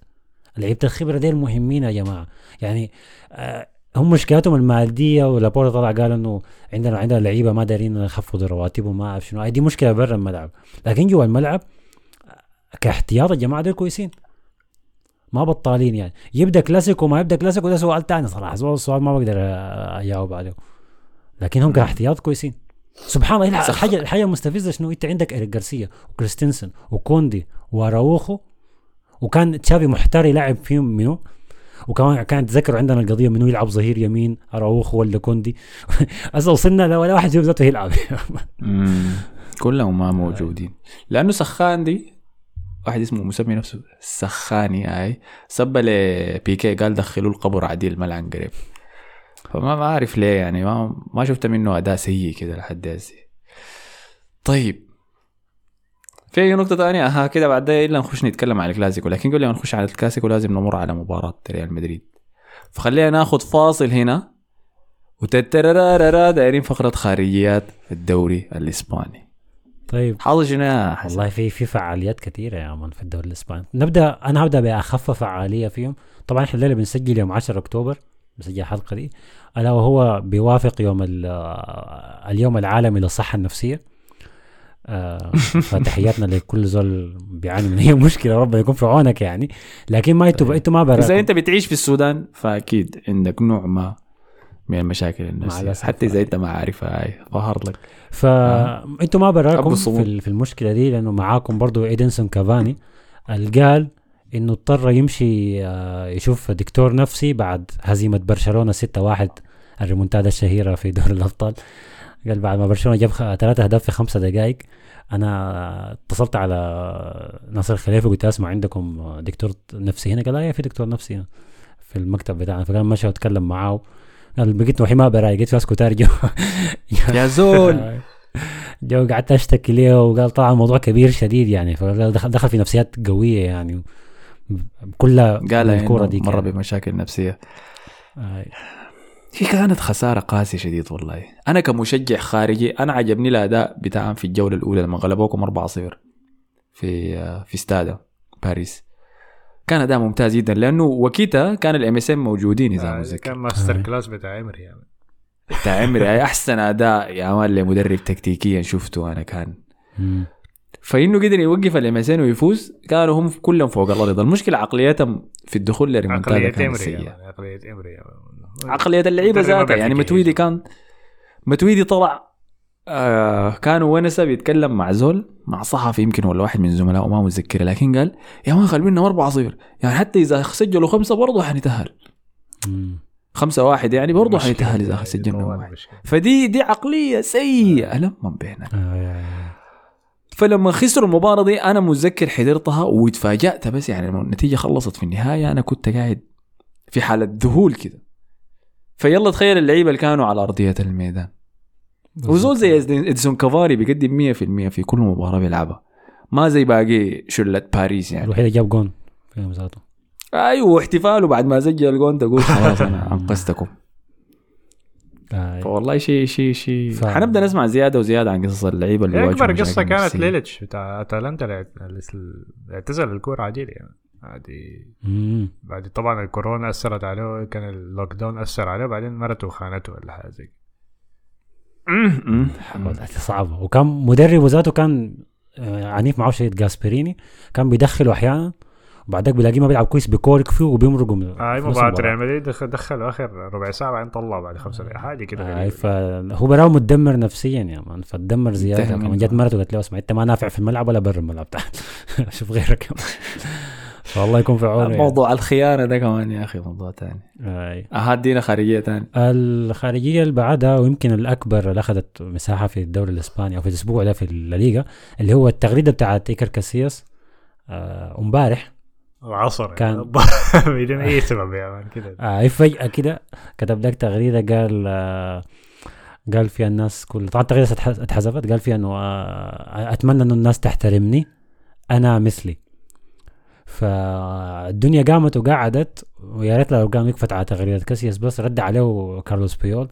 لعيبة الخبرة دي المهمين يا جماعة. يعني آه هم مشكلتهم المادية ولابورتا طلع قال إنه عندنا عندنا لعيبة ما دارين نخفضوا رواتبهم ما أعرف شنو. دي مشكلة برا الملعب. لكن جوا الملعب كاحتياط الجماعة دول كويسين. ما بطالين يعني. يبدأ كلاسيكو ما يبدأ كلاسيكو ده سؤال ثاني صراحة. السؤال ما بقدر أجاوب عليه. لكن هم كاحتياط كويسين. سبحان الله. الحاجة الحاجة المستفزة شنو؟ انت عندك اريك جارسيا وكريستنسن وكوندي وأراوخو. وكان تشافي محتار يلعب فيهم منو؟ وكمان كان تذكروا عندنا القضية منو يلعب ظهير يمين أراوخو ولا كوندي؟ هسه وصلنا ولا واحد فيهم ذاته يلعب. كلهم ما موجودين. لأنه سخان دي. واحد اسمه مسمي نفسه سخاني هاي. سب لبيكي قال دخلوا القبر عديل ملعن قريب. فما ما ليه يعني ما ما شفت منه اداء سيء كده لحد هسه. طيب. في اي نقطة ثانية ها كده بعد إلا نخش نتكلم عن الكلاسيكو. لكن قبل ما نخش على الكلاسيكو لازم نمر على مباراة ريال مدريد. فخلينا ناخذ فاصل هنا. وتترارارا دايرين فقرة خارجيات الدوري الإسباني. طيب. حسن. والله في في فعاليات كثيرة يا مان في الدوري الإسباني. نبدأ أنا هبدأ بأخف فعالية فيهم. طبعا إحنا الليلة بنسجل يوم 10 أكتوبر بسجل الحلقة دي. ألا وهو بيوافق يوم اليوم العالمي للصحة النفسية. آه فتحياتنا لكل زول بيعاني من هي مشكلة ربنا يكون في عونك يعني. لكن ما أنتوا إنتوا ما براكم اذا أنت بتعيش في السودان فأكيد عندك نوع ما من المشاكل النفسيه حتى إذا أنت ما عارفها هاي ظهر لك. فانتوا ما براكم في, في المشكلة دي؟ لأنه معاكم برضو إيدنسون كافاني. قال إنه اضطر يمشي يشوف دكتور نفسي بعد هزيمة برشلونة 6-1 الريمونتادا الشهيرة في دوري الأبطال. قال بعد ما برشلونة جاب ثلاثة أهداف في خمسة دقائق أنا اتصلت على ناصر الخليفه قلت أسمع عندكم دكتور نفسي هنا؟ قال لا في دكتور نفسي هنا في المكتب بتاعنا. فقال مشى واتكلم معاه بقيت وحي ما براي لقيت ناس كتار جو يا زول. جو قعدت أشتكي ليه وقال طبعا الموضوع كبير شديد يعني فدخل دخل في نفسيات قوية يعني كلها قال الكوره دي مره بمشاكل نفسية. آه. هي كانت خسارة قاسية شديد والله. أنا كمشجع خارجي أنا عجبني الأداء بتاعهم في الجولة الأولى لما غلبوكم 4-0 في آه، في استادا باريس. كان أداء ممتاز جدا لأنه وقتها كان ال MSN موجودين إذا آه، متذكر كان ماستر آه. class بتاع إيمري يعني بتاع إيمري أحسن أداء يا مان لمدرب تكتيكيا شفته أنا كان. فإنه قدر يوقف الامسين ويفوز كانوا هم كلهم فوق الأرض المشكلة عقليتهم في الدخول لريمونتادا عقلية كانت امري سيئة يعني عقلية امري يعني. عقلية اللعيبة ذاتها يعني. متويدي كان متويدي طلع آه كانوا ونسه بيتكلم مع زول مع صحفي يمكن ولا واحد من زملائه ما متذكر لكن قال يا مان غالبين 4 0 يعني حتى إذا سجلوا خمسة برضه حنتأهل. خمسة واحد يعني برضه حنتأهل إذا يعني سجلنا واحد. فدي دي عقلية سيئة. لما بيننا. آه،. فلما خسروا المباراة دي أنا متذكر حضرتها وتفاجأت بس يعني النتيجة خلصت في النهاية أنا كنت قاعد في حالة ذهول كده. فيلا تخيل اللعيبة اللي كانوا على أرضية الميدان. وزول زي إدسون كافاني بيقدم 100% في كل مباراة بيلعبها. ما زي باقي شلة باريس يعني. الوحيد اللي جاب جون في ذاته. أيوه احتفاله بعد ما سجل جون تقول خلاص أنا أنقذتكم. آه، فوالله شيء شيء شيء حنبدأ نسمع زيادة وزيادة عن قصص اللعيبة اللي أكبر قصة كانت. إليتشيتش بتاع أتلانتا اللي اعتزل الكورة عديل يعني. عادي. بعد طبعا الكورونا أثرت عليه كان ال lockdown أثر عليه بعدين مرته خانته ولا حاجة زي صعبة وكان مدربه ذاته كان آه، عنيف معه شديد جاسبريني كان بيدخله أحيانا وبعدك بيلاقيه ما بيلعب كويس بيكورك فيه وبيمرقوا من آه، اي في نص مباراة المباراة. ريال مدريد دخل- آخر ربع ساعة بعدين طلعوا بعد خمسة دقائق حاجة كده آه غريبة. فهو براو متدمر نفسيا يا مان فتدمر زيادة كمان. جت مرته قالت له اسمع أنت ما نافع في الملعب ولا برا الملعب تعال شوف غيرك فالله يكون في عونه يعني. موضوع الخيانة ده كمان يا أخي موضوع تاني. آه. هادينا خارجية تاني. الخارجية اللي بعدها ويمكن الأكبر اللي أخذت مساحة في الدوري الإسباني أو في الأسبوع ده في الليغا اللي هو التغريدة بتاعت إيكر كاسياس آه، امبارح. وعصر كان- بدون أي سبب يا مان كده. آه فجأة كده كتب لك تغريدة قال آه قال فيها الناس كل طبعا التغريدة اتح- اتحذفت قال فيها إنه آه أتمنى إنه الناس تحترمني أنا مثلي. فالدنيا قامت وقعدت ويا ريت لو قام يكفت على تغريدة كاسياس بس رد عليه كارلوس بيول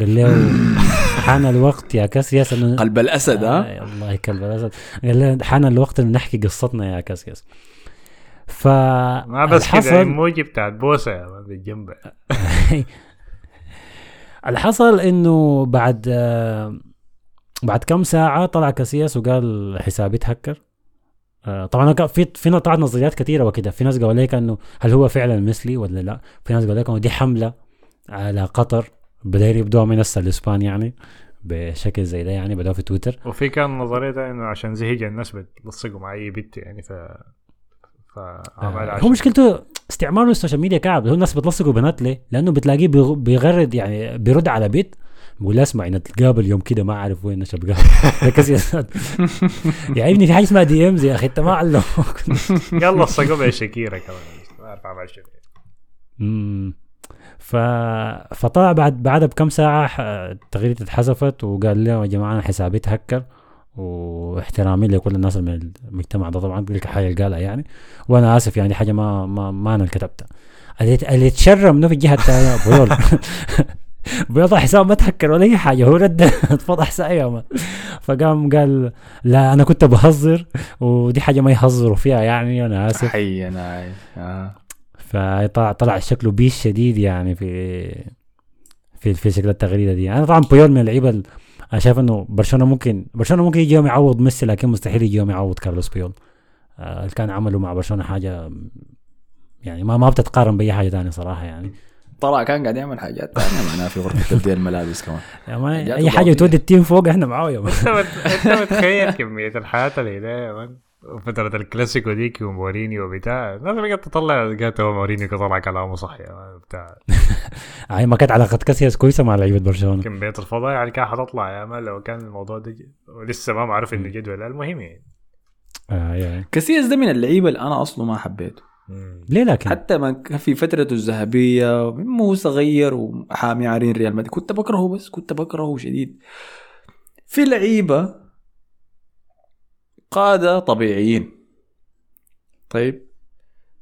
قال له حان الوقت يا كاسياس إنه قلب الأسد ها؟ آه الله كلب الأسد. قال له حان الوقت إنه نحكي قصتنا يا كاسياس. ف ما بس كده الحصل- ايموجي بتاعت بوسة يا مان بالجنب اللي حصل إنه بعد آه، بعد كم ساعة طلع كاسياس وقال حسابي اتهكر. آه، طبعا كان في في طلعت نظريات كثيرة وكده. في ناس قالوا لك انه هل هو فعلا مثلي ولا لا؟ في ناس قالوا لك انه دي حملة على قطر بدأوا يبدوا من هسه الاسبان يعني بشكل زي ده يعني بدأوا في تويتر. وفي كان نظرية ده إنه عشان زهق الناس بتلصقوا مع أي بنت يعني ف فعمل آه، هو مشكلته استعماله ال social media كعب. هو الناس بتلصقوا بنات ليه؟ لأنه بتلاقيه بيغ- بيغرد يعني بيرد على بنت بيقول له اسمع نتقابل يوم كده ما أعرف وين ركز يا. يا ابني في حاجة اسمها DMs يا أخي أنت ما علمك. يلا لصقوا بشكيرة كمان. ما أعرف عمل شنو مم. ف... فطلع بعد بعدها بكم ساعة ح- التغريدة اتحذفت وقال لهم يا جماعة أنا حسابي اتهكر واحترامي لكل الناس من المجتمع ده طبعا دي الحاجة اللي قالها يعني. وأنا آسف يعني حاجة ما ما, ما أنا اللي كتبتها اللي اتشرم منه في الجهة الثانية بيوضع حساب ما تهكر ولا أي حاجة هو رد اتفضح سايا فقام قال لا أنا كنت بهزر ودي حاجة ما يهزروا فيها يعني أنا آسف. حي أنا. آه. فطلع طلع شكله بيش شديد يعني في في في شكل التغريدة دي. أنا طبعا بيول من اللعيبة ال- أنا شايف إنه برشلونة ممكن برشلونة ممكن يجي يوم يعوض ميسي لكن مستحيل يجي يوم يعوض كارلوس بيول. آه كان عمله مع برشلونة حاجة يعني ما ما بتتقارن بأي حاجة ثانية صراحة يعني, طلع كان قاعد يعمل حاجات ثانية معناها في غرفة تبديل الملابس كمان يعني ما أي حاجة. تودي التيم فوق إحنا معاه يا. أنت مت- أنت متخيل كمية الحياة اللي يا man فترة الكلاسيكو ديك ومورينيو وبتاع الناس بقت تطلع لقيت هو مورينيو طلع كلامه صح يا man بتاع هاي ما كانت علاقة كاسياس كويسة مع لعيبة برشلونة كمية الفضايح يعني كان حتطلع يا man لو كان الموضوع ده ولسه ما معروف إنه جد ولا لا. المهم يعني آه. كاسياس ده من اللعيبة اللي أنا أصله ما حبيته. ليه لكن؟ حتى ما كان في فترته الذهبية مو صغير وحامي عرين ريال مدريد. كنت بكرهه بس كنت بكرهه شديد. في لعيبة قادة طبيعيين. طيب؟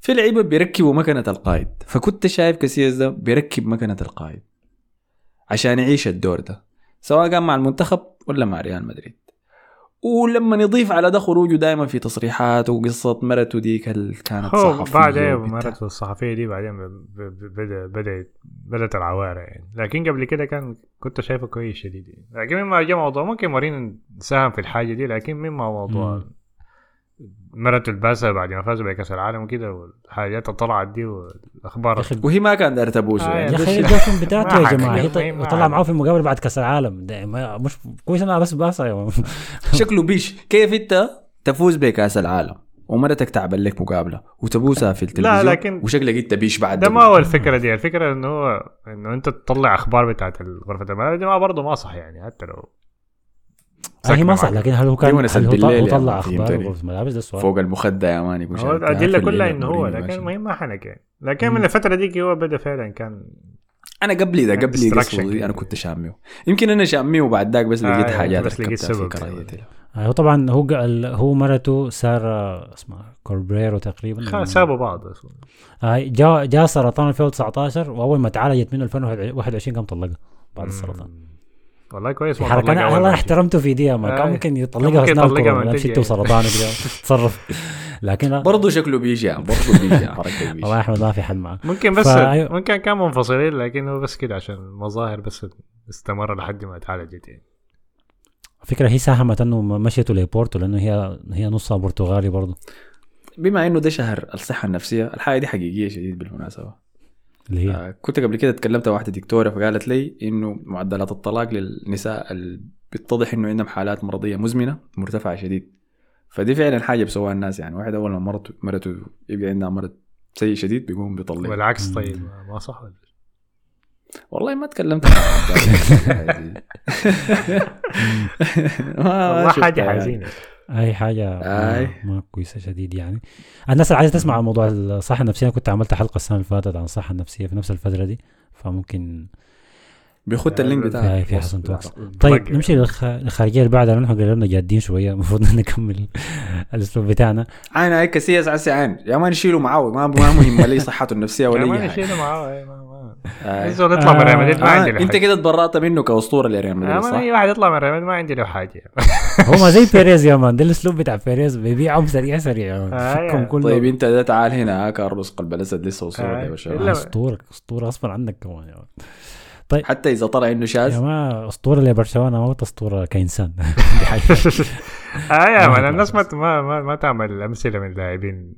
في لعيبة بيركبوا مكنة القائد. فكنت شايف كاسياس ده بيركب مكنة القائد. عشان يعيش الدور ده. سواء كان مع المنتخب ولا مع ريال مدريد. ولما يضيف على ده خروجه دائما في تصريحات وقصة مرته ديك اللي كانت صحفية بعد وبتاع. مرته الصحفية دي بعدين بدا بدات بدأت العوارة يعني لكن قبل كده كان كنت شايفه كويس شديد يعني. لكن مما جاء موضوع ممكن مورين ساهم في الحاجة دي لكن مما موضوع مم. مرته الباسة بعد ما فازوا بكأس العالم وكده والحاجات اللي طلعت دي والأخبار. وهي ما كانت دايرة تبوسه آه، يعني. يا ده أخي الجيرفرند بتاعته ما يا. جماعة. هي طلع. معاه في المقابله بعد كأس العالم. ده ما- مش كويس أنا بس باسا شكله بيش. كيف أنت تفوز بكأس العالم ومرتك تعمل لك مقابلة وتبوسها في التلفزيون لكن- وشكلك أنت بيش بعد ده ما هو الفكرة دي. الفكرة إنه هو إنه أنت تطلع أخبار بتاعت غرفه الملابس دي ما برضه ما صح يعني حتى لو هي ما صح. لكن هل هو كان هل هو بالليل طلع, مان، أخبار. غرفة الملابس ده السؤال فوق المخدة يا مان يقول هو الادله كلها إنه هو لكن. المهم ما حنكى لكن مم. من الفترة ديك هو بدأ فعلا كان أنا قبلي ده يعني قبلي. أنا كنت شاميه يمكن أنا شاميه وبعد ذاك بس آه، لقيت يعني حاجات بس لقيت ركبتها في له. آه، هو طبعا هو قال- هو مرته سارة اسمها كوربريرو تقريبا سابوا بعض أصلاً. آه، جاء جاء سرطان 2019 وأول ما تعالجت منه 2021 قام طلقها بعد السرطان مم. والله كويس في ما حركة طلقها أنا والله ما احترمته في دي ما كان آه. ممكن كان يطلقها ممكن أثناء يطلقها من لا تجي. شته وسرطان تصرف لكن برضه شكله بيجي يعني برضه بيجي يعني والله احمد ما في حل معه ممكن بس. ممكن كان منفصلين لكن هو بس كده عشان المظاهر بس استمر لحد ما اتعالجت يعني فكرة هي ساهمت إنه مشيته لبورتو لأنه هي هي نصها برتغالي برضه بما إنه ده شهر الصحة النفسية الحاجة دي حقيقية شديد بالمناسبة اللي هي آه، كنت قبل كده تكلمت مع واحدة دكتورة فقالت لي إنه معدلات الطلاق للنساء اللي بيتضح إنه عندهم حالات مرضية مزمنة مرتفعة شديد فدي فعلا حاجة بيسووها الناس يعني واحد أول ما مرته مرته يبقى عندها مرض سيء شديد بيقوم بيطلق والعكس. طيب ما- صح ولا؟ والله ما تكلمت. ما- والله حاجة يعني. حزينة أي حاجة ما, آي. ما كويسة شديد يعني الناس اللي عايزة تسمع عن موضوع الصحة النفسية أنا كنت عملت حلقة السنة اللي فاتت عن الصحة النفسية في نفس الفترة دي فممكن بيخد اللينك في بتاعها في حسن. توكس طيب. نمشي للخ- للخارجية اللي بعدها نحن قررنا جادين شوية. المفروض نكمل الأسلوب بتاعنا. عين هيك كسيس عسي عين يا ما نشيله معاه ما ما مهم لي صحته النفسية ولا أي حاجة. نشيله معاه إيه، ما ما آه. يطلع من ريال مدريد ما آه، عندي له أنت كده تبرأت منه كأسطورة لريال يا مدريد مان صح؟ أي واحد يطلع من ريال مدريد ما عندي له حاجة. هو ما زي بيريز يا man. ده الأسلوب بتاع بيريز بيبيعهم سريع سريع. مان آه، فكهم. كله. طيب أنت ده تعال هنا كارلوس قلب الاسد لسه اسطوره آه، يا باشا. أسطورة أسطورة. غصبا عنك كمان يا man. حتى إذا طلع إنه يا شاذ ما أسطورة لبرشلونة ما أسطورة كإنسان. دي حقيقة. آه يا ما man هو الناس ما. ما ما, ما تعمل أمثلة من لاعبين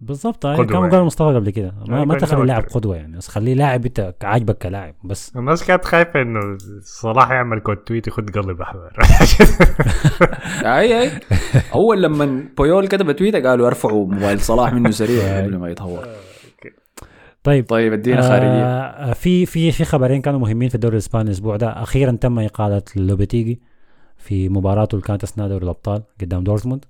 بالضبط هاي قدوة كان يعني. قال مصطفى قبل كده. ما, أي ما تخلي اللاعب. قدوة يعني. بس خليه لاعب أنت عاجبك كلاعب بس. الناس كانت خايفة إنه صلاح يعمل quote tweet يخد قلب أحمر. أي أي. أول لما بويول كتب تويتة قالوا ارفعوا موبايل صلاح منه سريع قبل ما يتهور. طيب طيب ادينا خارجية. آه في في في خبرين كانوا مهمين في الدوري الاسباني الأسبوع ده. أخيرا تم إقالة لوبيتيجي في مباراته اللي كانت أثناء دوري الأبطال قدام دورتموند.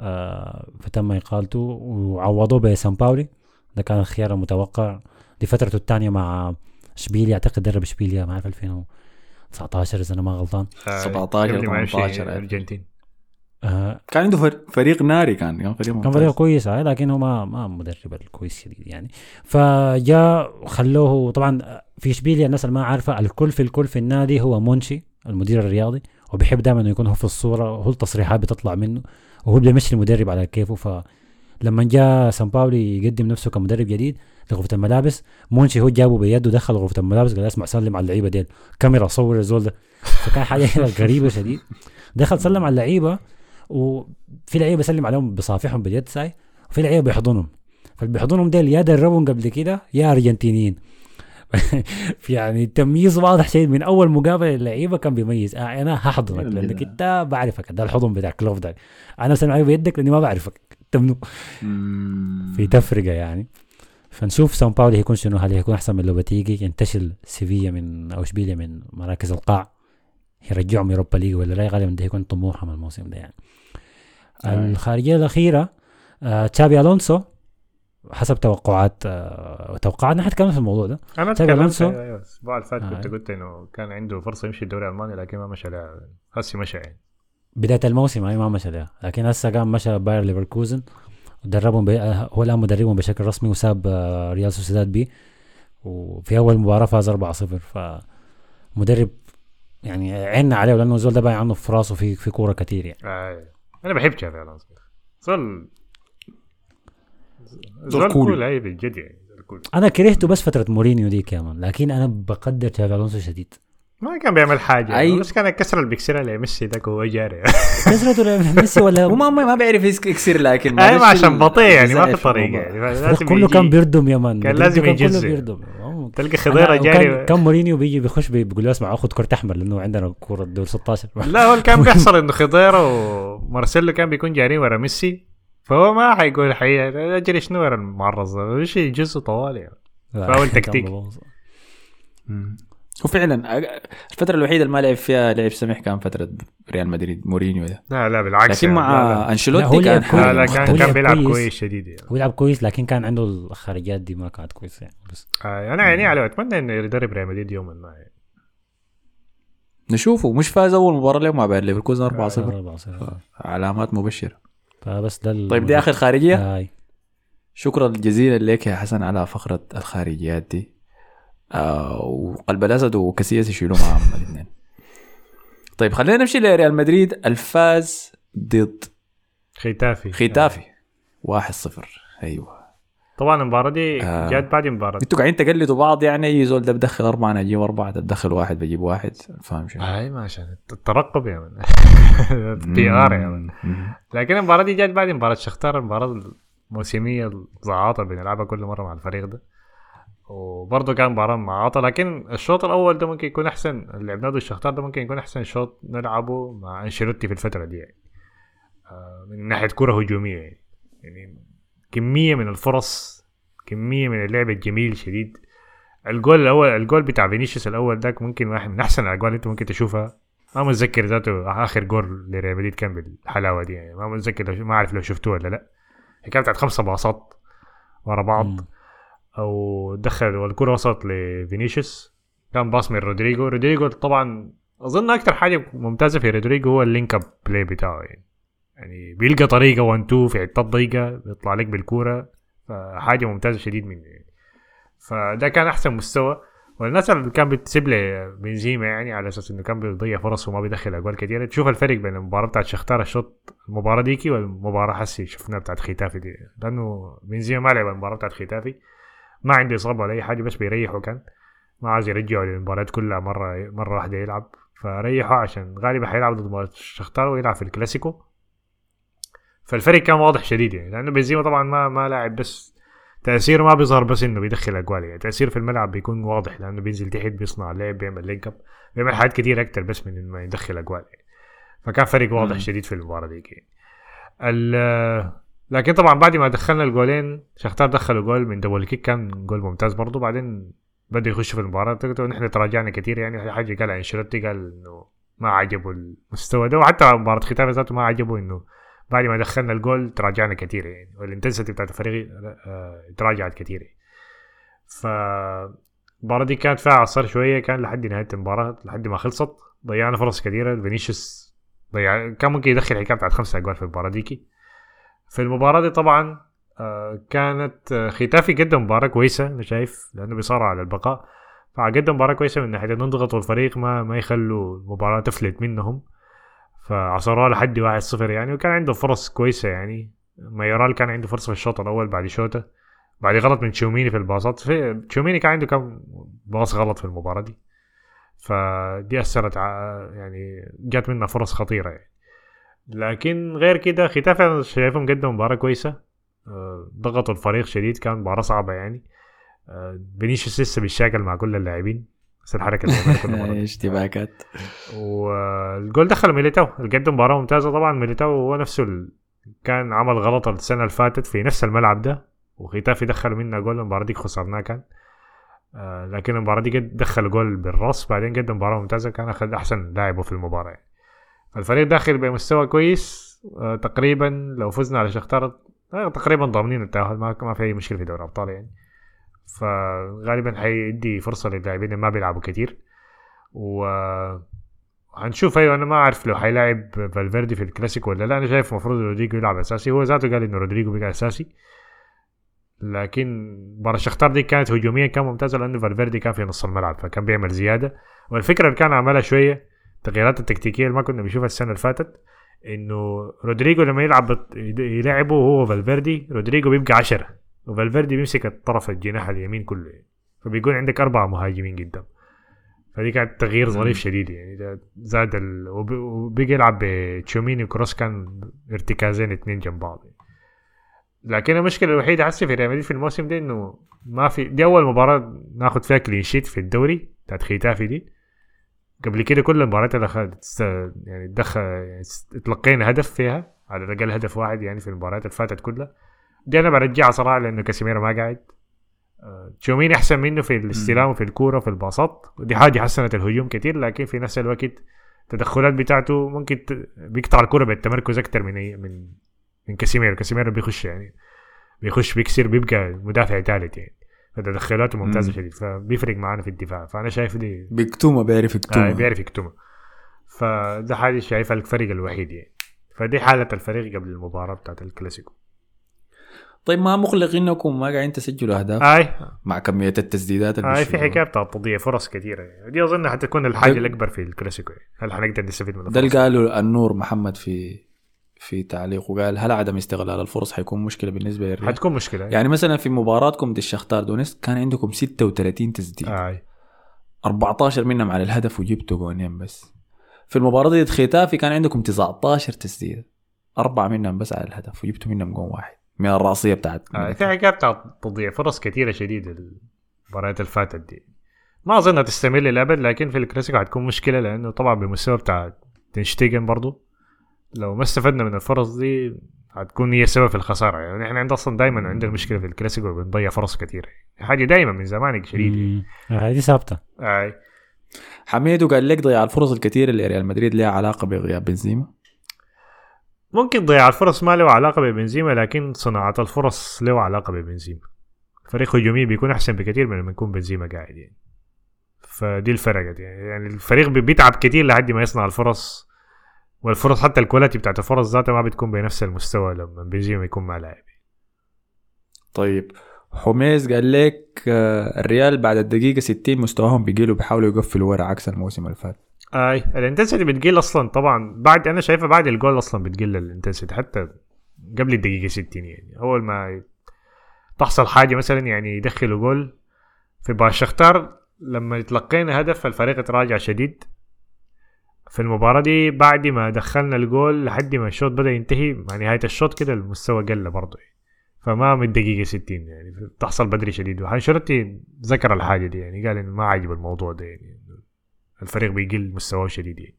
آه فتم إقالته وعوضوه بسان باولي. ده كان الخيار المتوقع دي فترته الثانية مع إشبيليا. أعتقد درب إشبيليا ما أعرف 2019 إذا أنا ما غلطان. 17 قبل ما يمشي 18 الأرجنتين. آه كان عنده فر- فريق ناري كان كان فريق كان. فريق كويس آه، لكن هو ما ما مدرب الكويس شديد يعني. فجاء خلوه طبعا في اشبيليا الناس اللي ما عارفة الكل في الكل في النادي هو مونشي المدير الرياضي وبيحب دائما إنه يكون هو في الصورة وهو التصريحات بتطلع منه وهو بيمشي المدرب على كيفه. فلما جاء سان باولي يقدم نفسه كمدرب جديد لغرفة الملابس مونشي هو جابه بيده دخل غرفة الملابس قال اسمع سلم على اللعيبة ديل. كاميرا صور الزول ده. فكان حاجة غريبة شديد. دخل سلم على اللعيبة وفي لعيبة بيسلم عليهم بصافحهم باليد ساي وفي لعيبة بيحضنهم. فاللي بيحضنهم ديل يا دربهم قبل كده يا أرجنتينيين. في يعني تمييز واضح شيء من أول مقابلة للعيبة كان بيميز. آه أنا هحضنك لأنك أنت بعرفك ده الحضن بتاع كلوف ده. أنا بسلم عليك بيدك لأني ما بعرفك. انت منو مم. في تفرقة يعني. فنشوف سان باولي هيكون شنو هل هيكون أحسن من لوباتيجي؟ ينتشل سيفيا من أو إشبيليا من مراكز القاع. يرجعهم يوروبا ليج ولا لا؟ غالبا ده هيكون طموحهم الموسم ده يعني. آه. الخارجية الأخيرة آه تشابي ألونسو حسب توقعات آه توقعاتنا حتكلم في الموضوع ده أنا تكلمت ألونسو؟ أيوة، الأسبوع اللي فات كنت آه. قلت إنه كان عنده فرصة يمشي الدوري الألماني لكن ما مشى لها هسي مشى يعني بداية الموسم هاي ما مشى لها لكن هسه قام مشى باير ليفركوزن ودربهم بي... آه، هو الآن مدربهم بشكل رسمي وساب آه، ريال سوسيداد بي وفي أول مباراة فاز 4-0 ف مدرب يعني عيننا عليه لأنه الزول ده باين عنه في راسه في في كورة كتير يعني آه. أنا بحب تشافي الونسو زول زول زول cool. cool اي بالجد يعني. أنا كرهته بس فترة مورينيو دي كمان لكن أنا بقدر تشافي الونسو شديد ما كان بيعمل حاجة أي- بس كان الكسره اللي بيكسرها لميسي ذاك وهو جاري كسرته ميسي ولا هو ما ما بيعرف يكسر لكن ما عشان بطيء يعني ما في طريقة. يعني كله كان بيردم يا man كان لازم كان كله. بيردم تلقى خضيرة جاري كان مورينيو بيجي بيخش بي- بيقول له اسمع خد كرت أحمر لأنه عندنا كرة دور 16 لا هو اللي كان بيحصل إنه خضيرة ومارسيلو كان بيكون جارين ورا ميسي فهو ما حيقول حي أجري شنو ورا المعرص ده؟ إيش يجزوا طوال يعني. فاول تكتيك. مم. هو فعلا أ- الفترة الوحيدة اللي ما لعب فيها لعب سمح كان فترة ريال مدريد مورينيو ده لا لا بالعكس لكن يعني. مع لا لا. أنشيلوتي كان لا لا كويس. كان. كان لعب بيلعب كويس. كويس شديد يعني هو يلعب كويس لكن كان عنده الخارجات دي ما كانت كويسة يعني بس آه أنا عيني عليه أتمنى انه يدرب ريال مدريد يوما ما يعني. نشوفه مش فاز أول مباراة له مع باير ليفركوزن 4-0 أربعة صفر. علامات مبشرة فبس ده طيب دي آخر خارجية هاي شكرا جزيلا لك يا حسن على فقرة الخارجيات دي آه وقلب الأسد وكاسياس يشيلوا معاهم الاثنين طيب خلينا نمشي لريال مدريد. الفاز ضد ختافي. ختافي. 1-0 أيوه. طبعا المباراة دي آه. جات بعد مباراة. أنتوا قاعدين تقلدوا بعض يعني اي زول ده بدخل أربعة أنا أجيب أربعة ده بدخل واحد بجيب واحد. فاهم شنو؟ اي ما عشان الترقب يا man. PR يا man. لكن المباراة دي جات بعد مباراة شختار المباراة الموسمية الزعاطة اللي بنلعبها كل مرة مع الفريق ده. وبرضه كان مباراة معاطة لكن الشوط الأول ده ممكن يكون أحسن اللي لعبناه ضد الشختار ده ممكن يكون أحسن شوط نلعبه مع أنشيلوتي في الفترة دي يعني. آه، من ناحية كرة هجومية يعني. يعني كمية من الفرص كمية من اللعب الجميل شديد الجول الأول الجول بتاع فينيسيوس الأول ذاك ممكن واحد من أحسن الأجوال اللي أنت ممكن تشوفها. ما متذكر ذاته آخر جول لريال مدريد كان بالحلاوة دي يعني. ما متذكر ما أعرف لو شفتوه ولا لأ. هي كانت بتاعت خمسة باصات ورا بعض. مم. أو دخل والكره وصلت لفينيسيوس. كان باص من رودريجو. رودريجو طبعا أظن أكثر حاجة ممتازة في رودريجو هو ال link up play بتاعه يعني. يعني بيلقى طريقة 1 2 في حتات ضيقه بيطلع لك بالكورة. فحاجة ممتازة شديد منه يعني. فده كان أحسن مستوى. والناس اللي كان بتسيب لي بنزيما يعني على أساس إنه كان بيضيع فرص وما بيدخل أجوال كثيره تشوف الفرق بين المباراة بتاعت شختار الشوط المباراة ديكي والمباراة حسي شفناها بتاعت ختافي دي. لأنه بنزيما ما لعب المباراة بتاعت ختافي. ما عنده اصابه ولا أي حاجة بس بيريحه كان. ما عايز يرجعه للمباريات كلها مرة مرة واحدة يلعب. فريحه عشان غالبا حيلعب ضد مباراة الشختار ويلعب في الكلاسيكو. فالفرق كان واضح شديد يعني لأنه بنزيما طبعا ما ما لاعب بس تأثيره ما بيظهر بس إنه بيدخل أجوال يعني. تأثيره في الملعب بيكون واضح لأنه بينزل تحت بيصنع لعب بيعمل link up بيعمل حاجات كتير أكتر بس من إنه يدخل أجوال يعني. فكان فرق واضح. شديد في المباراة دي يعني. لكن طبعا بعد ما دخلنا الجولين شختار دخلوا جول من double kick كان جول ممتاز برضه بعدين بدأ يخش في المباراة. تقدر نحن تراجعنا كتير يعني. حاجة قال أنشيلوتي قال إنه ما عجبه المستوى ده. وحتى مباراة ختافي ذاته ما عجبه إنه بعد ما دخلنا الجول تراجعنا كتير يعني. وال intensity بتاعت الفريق آه، تراجعت كتير. يعني. ف المباراة دي كانت فيها عصر شوية. كان لحد نهاية المباراة لحد ما خلصت ضيعنا فرص كثيرة فينيسيوس ضيع كان ممكن يدخل حكاية بتاعت خمسة أجوال في المباراة ديكي. في المباراة دي طبعا آه، كانت آه، ختافي قدم مباراة كويسة أنا شايف لأنه بيصارع على البقاء. فقدم مباراة كويسة من ناحية إنه يضغطوا الفريق ما ما يخلوا المباراة تفلت منهم. فعصروها لحد واحد صفر يعني وكان عنده فرص كويسة يعني. مايورال كان عنده فرصة في الشوط الأول بعد شوطة بعد غلط من تشوميني في الباصات. في تشوميني كان عنده كم باص غلط في المباراة دي. فدي أثرت يعني جات منها فرص خطيرة يعني. لكن غير كده ختافي أنا شايفهم قدموا مباراة كويسة. آه، ضغطوا الفريق شديد كان مباراة صعبة يعني. آه، فينيسيوس لسه بيشاكل مع كل اللاعبين. بس الحركة اللي اشتباكات والجول دخل ميليتاو. قدم مباراة ممتازة طبعا. ميليتاو هو نفسه ال... كان عمل غلط السنة اللي فاتت في نفس الملعب ده وختافي دخل منا جول. المباراة دي خسرناه كان. آه لكن المباراة دي دخل جول بالراس. بعدين قدم مباراة ممتازة. كان أخذ أحسن لاعب في المباراة يعني. الفريق داخل بمستوى كويس آه تقريبا لو فزنا على شختار آه تقريبا ضامنين التأهل ما ما في أي مشكلة في دوري الأبطال يعني. فغالبا حيدي فرصة للاعبين ما بيلعبوا كتير. و هنشوف أيوه أنا ما أعرف لو حيلاعب فالفيردي في الكلاسيكو ولا لا. أنا شايف المفروض رودريجو يلعب أساسي. هو ذاته قال إنه رودريجو بقى أساسي. لكن مباراة شختار دي كانت هجوميا كان ممتازة لأنه فالفيردي كان في نص الملعب فكان بيعمل زيادة. والفكرة اللي كان عملها شوية التغييرات التكتيكية اللي ما كنا بنشوفها السنة اللي فاتت إنه رودريجو لما يلعب يلعبه هو فالفيردي رودريجو بيبقى عشرة وفالفيردي بيمسك الطرف الجناح اليمين كله. يعني. فبيكون عندك أربعة مهاجمين قدام. فدي كانت تغيير ظريف شديد يعني. ده زاد ال... وب- وبيجي يلعب بتشوميني وكروس كان ارتكازين اتنين جنب بعض. لكن المشكلة الوحيدة حسي في ريال مدريد في الموسم ده إنه ما في دي أول مباراة ناخذ فيها clean sheet في الدوري بتاعت ختافي دي. قبل كده كل المباريات اللي است- يعني دخل يعني هدف فيها على الأقل هدف واحد يعني في المباريات اللي فاتت كلها. دي أنا برجعها صراحة لأنه كاسيميرو ما قاعد. آه، تشوميني أحسن منه في الاستلام وفي الكورة وفي الباصات. ودي حاجة حسنت الهجوم كتير لكن في نفس الوقت التدخلات بتاعته ممكن بيقطع الكورة بالتمركز أكتر من من من كاسيميرو. كاسيميرو بيخش يعني بيخش بيكسر بيبقى مدافع ثالث يعني. فتدخلاته ممتازة مم. شديد فبيفرق معانا في الدفاع فأنا شايف دي بيكتمها بيعرف آه يكتمها بيعرف يكتمها فده حاجة شايفها الفريق الوحيد يعني. فدي حالة الفريق قبل المباراة بتاعت الكلاسيكو. طيب ما مقلق انكم ما قاعدين تسجلوا أهداف؟ آي. مع كمية التسديدات آي في. حكاية بتاعت تضييع فرص كثيره يعني. دي أظن حتكون الحاجة ده- الأكبر في الكلاسيكو يعني. هل حنقدر نستفيد من ده قاله النور محمد في في تعليق وقال هل عدم استغلال الفرص حيكون مشكلة بالنسبة للريال؟ حتكون مشكلة يعني يعني مثلا في مباراتكم ضد الشختار دونيسك كان عندكم 36 تسديد. آي. 14 منهم على الهدف وجبتوا جونين بس. في المباراة ضد ختافي كان عندكم 19 تسديدة أربعة منهم بس على الهدف وجبتوا منهم جون واحد. من الرأسية بتاعت آه بتاعت تضييع فرص كثيرة شديد المباريات اللي فاتت دي. ما اظنها تستمر للابد لكن في الكلاسيكو حتكون مشكلة لأنه طبعا بمستوى بتاع تنشتيجن برضو. لو ما استفدنا من الفرص دي حتكون هي سبب في الخسارة. يعني إحنا عندنا أصلا دائما عندنا مشكلة في الكلاسيكو بنضيع فرص كثيره حاجة دائما من زمان شديد. دي ثابتة. آي. حميدو قال لك ضياع الفرص الكثيرة اللي ريال مدريد لها علاقة بغياب بنزيما؟ ممكن ضياع الفرص ما له علاقة ببنزيما لكن صناعة الفرص له علاقة ببنزيما. فريق هجومي بيكون أحسن بكثير من لما يكون بنزيما قاعد يعني. فدي الفرقت يعني. يعني الفريق بي- بيتعب كثير لحد ما يصنع الفرص. والفرص حتى ال quality بتاعت الفرص ذاتها ما بتكون بنفس المستوى لما بنزيما يكون ما لاعب طيب حميز قال لك آه، الريال بعد الدقيقة 60 مستواهم بيقل و بيحاولوا يقفلوا ورا عكس الموسم اللي فات. أي ال intensity بتقل أصلا طبعا بعد أنا شايفها بعد الجول أصلا بتقل ال intensity حتى قبل الدقيقة 60 يعني. أول ما تحصل حاجة مثلا يعني يدخلوا جول في ماتش شختار لما تلقينا هدف الفريق تراجع شديد. في المباراة دي بعد ما دخلنا الجول لحد ما الشوط بدأ ينتهي مع نهاية الشوط كده المستوى قل برضه. فما من الدقيقة 60 يعني بتحصل بدري شديد. وحنشرتي ذكر الحاجة دي يعني قال إنه ما عجب الموضوع ده يعني الفريق بيقل مستواه شديد يعني.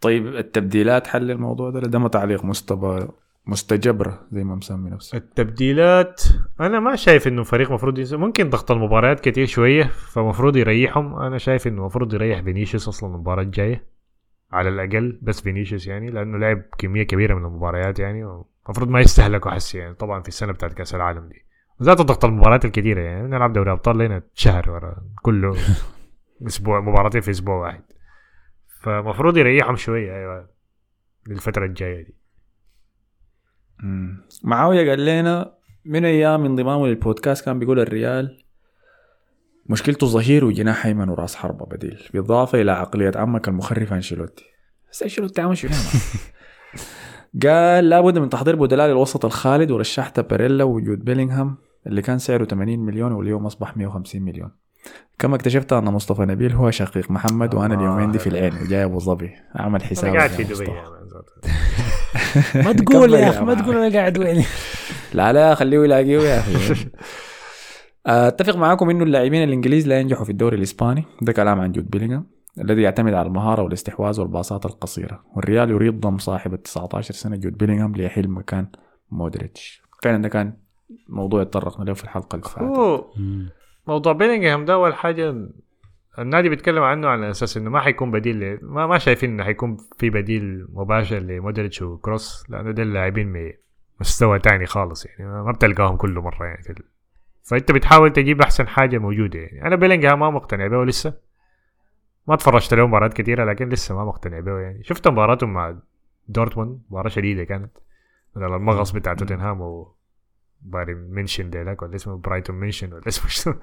طيب التبديلات حل الموضوع ده؟ ده ما تعليق مستبى مستجبرة زي ما مسمي نفسه. التبديلات أنا ما شايف إنه فريق مفروض ينزل ممكن ضغط المباريات كتير شوية فمفروض يريحهم. أنا شايف إنه المفروض يريح فينيسيوس أصلا المباراة الجاية على الأقل بس فينيسيوس يعني لأنه لعب كمية كبيرة من المباريات يعني المفروض ما يستهلكوا حسي يعني. طبعا في السنة بتاعت كأس العالم دي. ذات ضغط المباريات الكثيره يعني. نلعب دوري أبطال لنا شهر ورا كله أسبوع مباراتين في أسبوع واحد. فمفروض يريحهم شوية أيوه للفترة الجاية دي. مم. معاوية قال لنا من أيام انضمامه للبودكاست كان بيقول الريال مشكلته ظهير وجناح أيمن وراس حربة بديل بالإضافة إلى عقلية عمك المخرف أنشيلوتي بس أنشيلوتي عمل شنو مان؟ قال لابد من تحضير بدلاء للوسط الخالد ورشحت باريلا ووجود بيلينغهام اللي كان سعره 80 مليون واليوم أصبح 150 مليون كما اكتشفت أن مصطفى نبيل هو شقيق محمد وأنا اليومين دي في العين وجاي ابو ظبي أعمل حساب قاعد في دبي. ما تقول يا أخي ما. تقول أنا قاعد وين. لا لا خليه يلاقيه يا أخي. أتفق معاكم إنه اللاعبين الإنجليز لا ينجحوا في الدوري الإسباني. ده كلام عن جود بيلينغهام الذي يعتمد على المهارة والاستحواذ والباصات القصيرة. والريال يريد ضم صاحب ال 19 سنة جود بيلينغهام ليحل مكان مودريتش. فعلا ده كان موضوع تطرقنا له في الحلقة اللي فاتت. موضوع بيلينغهام ده أول حاجة النادي بيتكلم عنه على أساس إنه ما حيكون بديل. ما ما شايفين إنه حيكون في بديل مباشر لمودريتش وكروس لأنه ده اللاعبين من مستوى تاني خالص يعني ما بتلقاهم كل مرة يعني في. فأنت بتحاول تجيب أحسن حاجة موجودة يعني أنا بيلينغهام ما مقتنع به لسه ما اتفرجت له مباريات كثيره لكن لسه ما مقتنع به يعني شفت مباراتهم مع دورتموند مباراة شديدة كانت بدل المغص بتاع توتنهام و... باري منشن ديلك ولا اسمه برايتون منشن ولا اسمه شنو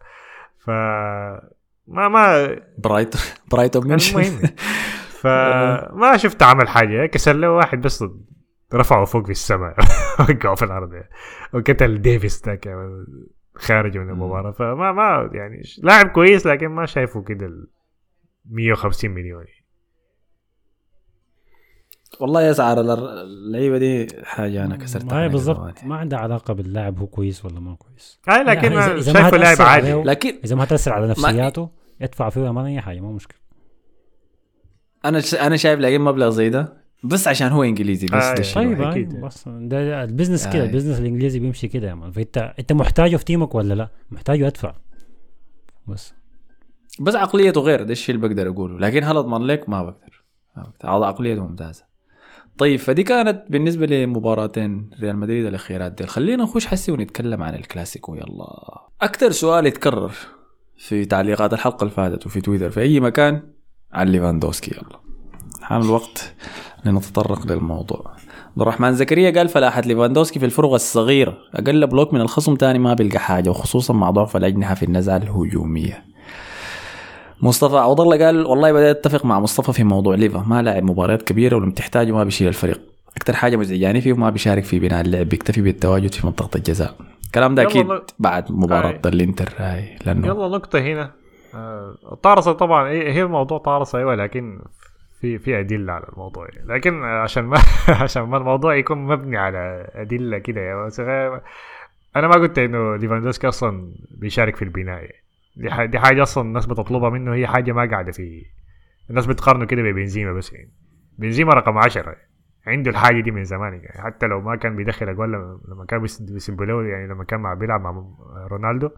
ف ما ما برايت برايتون منشن المهم. فما شفت عمل حاجة. كسر له واحد بس رفعه فوق في السماء. وقعه في الأرض. يعني. وقتل ديفيس ذاك خارج من المباراة. فما ما يعني لاعب كويس لكن ما شايفه كده ال 150 مليون. والله يسعر اللعيبة دي حاجة أنا كسرتها ما بالضبط. ما عندها علاقة باللاعب هو كويس ولا ما كويس. أي لكن يعني شايفه لاعب عادي. لكن إذا ما تاثر على نفسياته يدفع فيه ما اي حاجة ما مشكلة. أنا ش... أنا شايف لاقين مبلغ زي ده بس عشان هو إنجليزي بس آه، ده الشيء طيب. أكيد. أكيد. بس ده ده ال business كده آه. ال business الإنجليزي بيمشي كده يا man. فأنت أنت محتاجه في team ك ولا لا؟ محتاجه أدفع. بس. بس عقليته غير ده الشيء اللي بقدر أقوله. لكن هل أضمن لك؟ ما بقدر. عقليته ممتازة. طيب فدي كانت بالنسبة لمباراتين ريال مدريد الأخيرات دي. خلينا نخش حسي ونتكلم عن الكلاسيكو. يلا. أكثر سؤال يتكرر. في تعليقات الحلقة اللي فاتت وفي تويتر. في أي مكان عن ليفاندوسكي يلا. حان الوقت لنتطرق للموضوع. عبد الرحمن زكريا قال فلاحة ليفاندوسكي في الفرق الصغيرة. أقل block من الخصم تاني ما بيلقى حاجة وخصوصا مع ضعف الأجنحة في النزعة الهجومية. مصطفى عوض الله قال والله بدأت أتفق مع مصطفى في موضوع ليفا. ما لاعب مباريات كبيرة ولما تحتاجه ما بيشيل الفريق. أكثر حاجة مزعجاني فيه ما بيشارك في بناء اللعب بيكتفي بالتواجد في منطقة الجزاء. الكلام ده أكيد والله. بعد مباراة آه. الانتر هاي لأنه يلا نقطة هنا آه، طارصة طبعا هي هي الموضوع طارصة أيوه لكن في في أدلة على الموضوع يعني. لكن عشان ما عشان ما الموضوع يكون مبني على أدلة كده يعني أنا ما قلت إنه ليفاندوسكي أصلا بيشارك في البناء يعني. دي ح- دي حاجة أصلا الناس بتطلبها منه هي حاجة ما قاعدة في الناس بتقارنه كده ببنزيما بس يعني بنزيما رقم 10 عنده الحاجة دي من زمان يعني حتى لو ما كان بيدخل أجوال لما- كان بيس- بيسيبولو يعني لما كان مع بيلعب مع رونالدو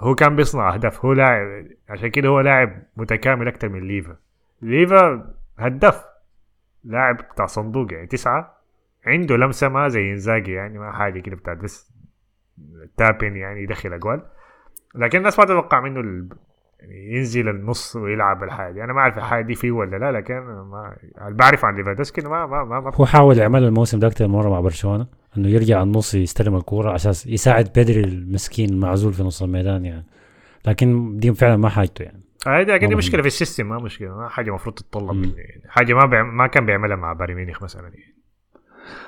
هو كان بيصنع أهداف. هو لاعب عشان كده هو لاعب متكامل أكتر من ليفا. ليفا هداف لاعب بتاع صندوق يعني تسعة. عنده لمسة ما زي إنزاجي يعني ما حاجة كده بتاعت بس tap in يعني يدخل أجوال. لكن الناس ما تتوقع منه. يعني ينزل النص ويلعب الحاجة أنا ما أعرف الحاجة دي فيه ولا لا لكن ما اللي بعرف عن ليفاندوسكي ما ما ما, ما هو حاول يعمل الموسم ده أكثر مرة مع برشلونة إنه يرجع النص يستلم الكورة عشان يساعد بيدري المسكين المعزول في نص الميدان يعني. لكن دي فعلا ما حاجته يعني. هذه لكن دي مهم. مشكلة في ال system ما مشكلة ما حاجة المفروض تتطلب يعني حاجة ما بيعم... ما كان بيعملها مع بايرن ميونخ مثلا يعني.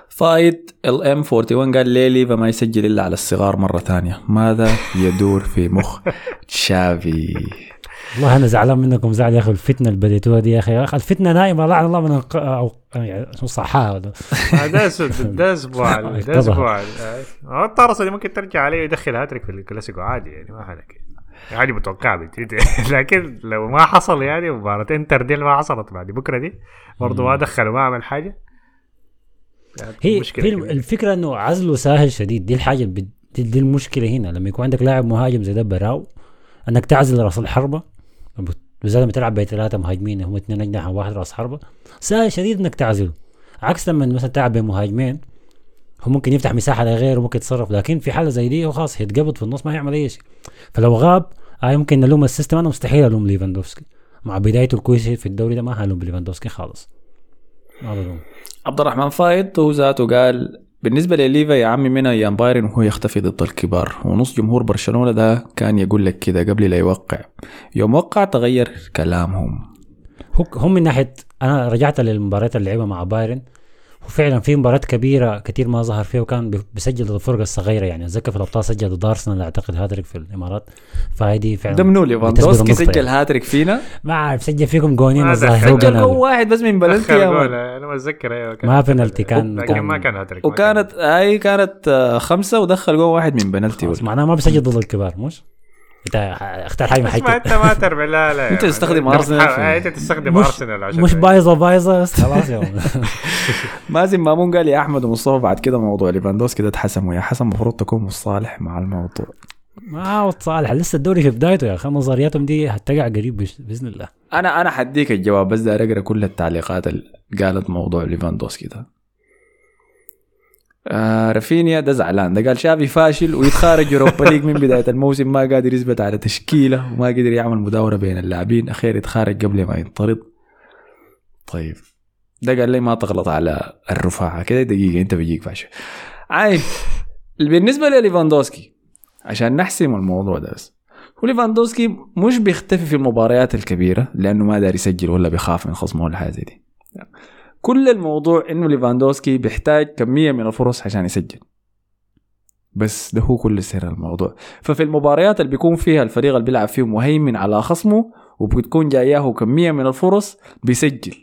فايت ال ام 41 قال ليه ليفا ما يسجل إلا على الصغار مرة ثانية. ماذا يدور في مخ تشافي؟ والله أنا زعلان منكم زعل يا أخي الفتنة اللي بديتوها دي يا أخي. يا أخي الفتنة نايمة لعن الله من الق... أو... يعني شو صحاها ده أسبوع ده. أسبوع الطرس اللي ممكن ترجع عليه يدخل هاتريك في الكلاسيكو عادي يعني ما كده عادي متوقع بتيجي. لكن لو ما حصل يعني مباراة انتر دي اللي ما حصلت بعد بكرة دي برضه ما دخل وما عمل حاجة. يعني هي مشكلة هي كبيرة. الفكرة إنه عزله سهل شديد. دي الحاجة دي, دي المشكلة هنا. لما يكون عندك لاعب مهاجم زي ده براو إنك تعزل رأس الحربة بالذات لما تلعب بثلاثه مهاجمين هم اثنين أجنحة وواحد رأس حربة سهل شديد إنك تعزله. عكس لما مثلا تلعب بمهاجمين هو ممكن يفتح مساحة لغيره ممكن يتصرف. لكن في حالة زي دي هو خلاص هيتقبض في النص ما هيعمل أي شيء. فلو غاب آه يمكن نلوم ال system. أنا مستحيل ألوم ليفاندوفسكي. مع بدايته الكويسة في الدوري ده ما هلوم ليفاندوفسكي خالص. عبد الرحمن فايت هو ذاته قال بالنسبة لليفا يا عمي من أيام بايرن وهو يختفي ضد الكبار. ونص جمهور برشلونة ده كان يقول لك كده قبل لا يوقع. يوم وقع تغير كلامهم. هم من ناحيه أنا رجعت للمباريات اللي لعبها مع بايرن. وفعلا في مباريات كبيرة كثير ما ظهر فيها وكان بي- بيسجل ضد الفرق الصغيرة يعني أتذكر في الأبطال سجل ضد أرسنال أعتقد هاتريك في الإمارات فهذه فعلا ده منو ليفاندوسكي سجل يعني. هاتريك فينا ما أعرف سجل فيكم جونين ما الظاهر. هو. واحد بس من بلنتي. أنا متذكر أيوه كان- ما بنالتي كان لكن كان- ما كان هاتريك ما وكانت هاي كانت آه، خمسة ودخل جول واحد من بنالتي خلاص معناه ما بيسجل ضد الكبار مش؟ انت اختار حاجة حاجتك انت ما تربع لا لا أنت يا تستخدم آه، أنت تستخدم مش ارسنال عشان مش بايظة بايظة. بس خلاص يا. مازن مامون قال يا أحمد ومصطفى بعد كده موضوع ليفاندوسكي ده اتحسم ويا حسن المفروض تكون مصالح مع الموضوع. ما هو صالح. لسه الدوري في بدايته يا أخي. نظرياتهم دي هتقع قريب بش- بإذن الله. أنا أنا حديك الجواب بس داير اقرا كل التعليقات اللي قالت موضوع ليفاندوسكي ده. آه رافينيا ده زعلان. ده قال شافي فاشل ويتخارج يوروبا ليج من بداية الموسم ما قادر يثبت على تشكيلة وما قدر يعمل مداورة بين اللاعبين. أخير يتخارج قبل ما ينطرد. طيب. ده قال لي ما تغلط على الرفاعة. كده دقيقة انت بيجيك فاشل. عايز بالنسبة لليفاندوسكي عشان نحسم الموضوع ده بس. ليفاندوسكي مش بيختفي في المباريات الكبيرة لأنه ما داري يسجل ولا بيخاف من خصمه ولا حاجة زي دي. كل الموضوع إنه ليفاندوسكي بيحتاج كمية من الفرص عشان يسجل. بس ده هو كل سر الموضوع. ففي المباريات اللي بيكون فيها الفريق اللي بيلعب فيه مهيمن على خصمه وبتكون جاياه كمية من الفرص بيسجل.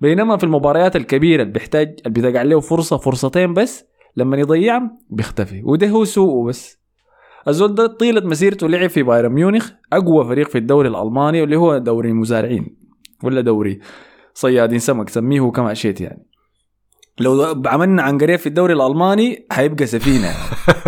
بينما في المباريات الكبيرة اللي بيحتاج اللي بتقع له فرصة فرصتين بس لما يضيعهم بيختفي. وده هو سوءه بس. الزول ده طيلة مسيرته لعب في بايرن ميونخ أقوى فريق في الدوري الألماني واللي هو دوري المزارعين ولا دوري. صيادين سمك سميه كما شئت يعني. لو عملنا عنقريب في الدوري الألماني حيبقى سفينة. يعني.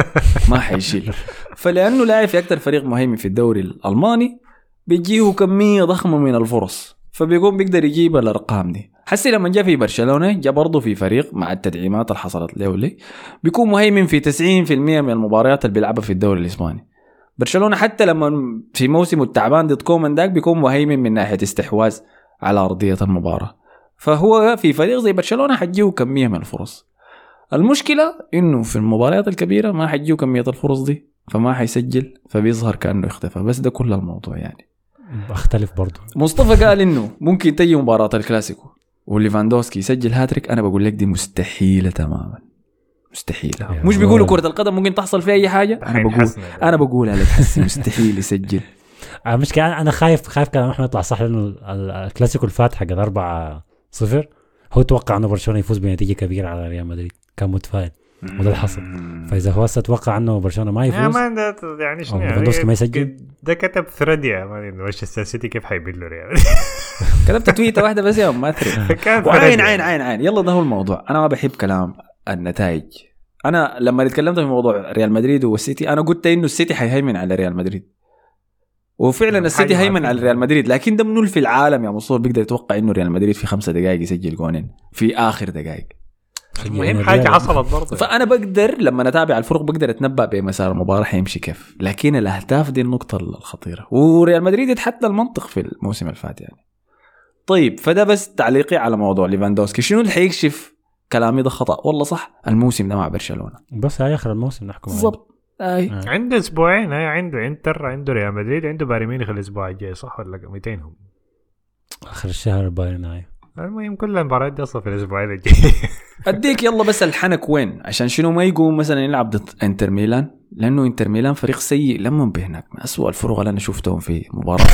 ما حيشيل. فلأنه لاعب في أكثر فريق مهيمن في الدوري الألماني بيجيه كمية ضخمة من الفرص. فبيقوم بيقدر يجيب الأرقام دي. حسي لما جاء في برشلونة جاء برضه في فريق مع التدعيمات اللي حصلت له لي بيكون مهيمن في 90% من المباريات اللي بيلعبها في الدوري الإسباني. برشلونة حتى لما في موسمه التعبان ضد كومان داك بيكون مهيمن من ناحية استحواذ. على أرضية المباراة. فهو في فريق زي برشلونة حتجيه كمية من الفرص. المشكلة إنه في المباريات الكبيرة ما حتجيه كمية الفرص دي فما حيسجل فبيظهر كأنه اختفى بس ده كل الموضوع يعني. بختلف برضه مصطفى قال إنه ممكن تجي مباراة الكلاسيكو. وليفاندوسكي يسجل هاتريك. أنا بقول لك دي مستحيلة تماما. مستحيلة. مش بيقولوا. كرة القدم ممكن تحصل فيها أي حاجة؟ أنا بقول. أنا بقولها لك حسي مستحيل يسجل. مش كان أنا خايف خايف كلام احمد يطلع صح لأنه ال- الكلاسيكو الفات حق الأربعة صفر. هو توقع إنه برشلونة يفوز بنتيجة كبيرة على ريال مدريد كان متفائل وده اللي حصل. فإذا هو هسه توقع إنه برشلونة ما يا يفوز man ده يعني شنو يعني؟ ليفاندوفسكي ما يسجل؟ ده كتب thread يا man مانشستر سيتي كيف حيبيدوا ريال؟ كتبت تويتة واحدة بس يا ممثل وعاين عاين يعني. عاين عاين. يلا ده هو الموضوع. أنا ما بحب كلام النتائج. أنا لما اتكلمت في موضوع ريال مدريد والسيتي أنا قلت إنه السيتي حيهيمن على ريال مدريد. وفعلا السيتي هيمن على ريال مدريد لكن ده منو في العالم يا مصور بيقدر يتوقع إنه ريال مدريد في خمسة دقائق يسجل جونين في آخر دقائق. المهم حاجة حصلت برضه. فأنا بقدر لما أتابع الفرق بقدر أتنبأ بمسار المباراة حيمشي كيف. لكن الأهداف دي النقطة الخطيرة. وريال مدريد يتحدى المنطق في الموسم اللي فات يعني. طيب فده بس تعليقي على موضوع ليفاندوسكي. شنو اللي حيكشف كلامي ده خطأ. والله صح الموسم ده مع برشلونة. بس هاي آخر الموسم نحكم عليه. بالضبط. أي. آه. عنده أسبوعين هاي عنده انتر عنده ريال مدريد عنده بايرن ميونخ الأسبوع الجاي صح ولا 200 هم. آخر الشهر بايرن هاي المهم كل المباريات دي أصلا في الأسبوعين الجاي. أديك يلا بس الحنك وين؟ عشان شنو ما يقوم مثلا يلعب ضد إنتر ميلان؟ لأنه إنتر ميلان فريق سيء لما بهناك من اسوء الفرق اللي أنا شفتهم في مباراة.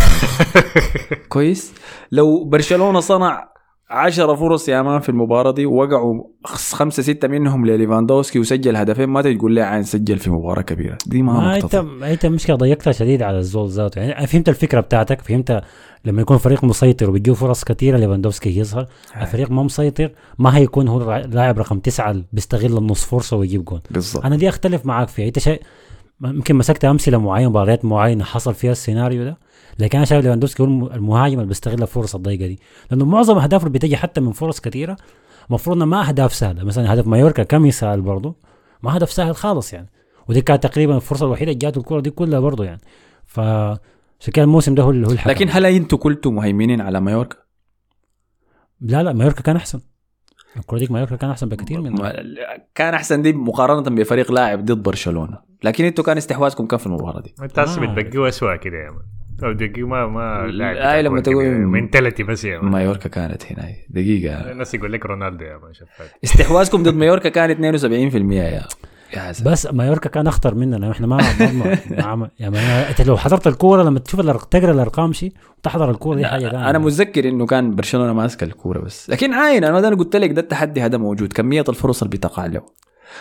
كويس؟ لو برشلونة صنع عشرة فرص يا man في المباراة دي ووقعوا خ- خمسة ستة منهم لليفاندوسكي وسجل هدفين ما تقول لي عاين سجل في مباراة كبيرة. دي ما, ما انت انت مشكلة ضيقتها شديد على الزول ذاته. يعني فهمت الفكرة بتاعتك فهمت لما يكون فريق مسيطر وبيجيه فرص كثيره ليفاندوفسكي يظهر. الفريق ما مسيطر ما هيكون هو لاعب رقم تسعة بيستغل النص فرصة ويجيب جون. بالضبط. أنا دي أختلف معاك فيها. أنت شيء يمكن مسكت أمثلة معينة مباريات معينة حصل فيها السيناريو ده. لكن أنا شايف ليفاندوفسكي هو الم- المهاجم اللي بيستغل الفرص الضيقة دي. لأنه معظم أهدافه اللي بتجي حتى من فرص كثيره المفروض انها ما أهداف سهلة. مثلا هدف مايوركا كمثال برضه ما هدف سهل خالص يعني. ودي كانت تقريبا الفرصة الوحيدة اللي جاته الكرة دي كلها برضه يعني. ف كده الموسم ده هو اللي هو الحكم. لكن هل أنتوا كنتوا مهيمنين على مايوركا؟ لا لا مايوركا كان أحسن. الكرة ديك مايوركا كان أحسن بكثير من كان أحسن دي مقارنة بفريق لاعب ضد برشلونة. لكن أنتوا كان استحواذكم كان في المباراة دي؟ انت آه. بتبقيه اسوء كده يا مان أو تبقيه ما ما آه، لما تقول- منتاليتي بس يا مايوركا كانت هنا دقيقة. الناس يقول لك رونالدو يا مان شفاك استحواذكم ضد مايوركا كان 72% يا بس مايوركا كان أخطر مننا إحنا ما ما- ما ما- يعني أنت لو حضرت الكورة لما تشوف تقرأ الأرقام شيء وتحضر الكورة دي حاجة ثانية أنا متذكر إنه كان برشلونة ماسك الكورة بس. لكن عاين أنا قلت لك ده التحدي هذا موجود. كمية الفرص اللي بتقع له.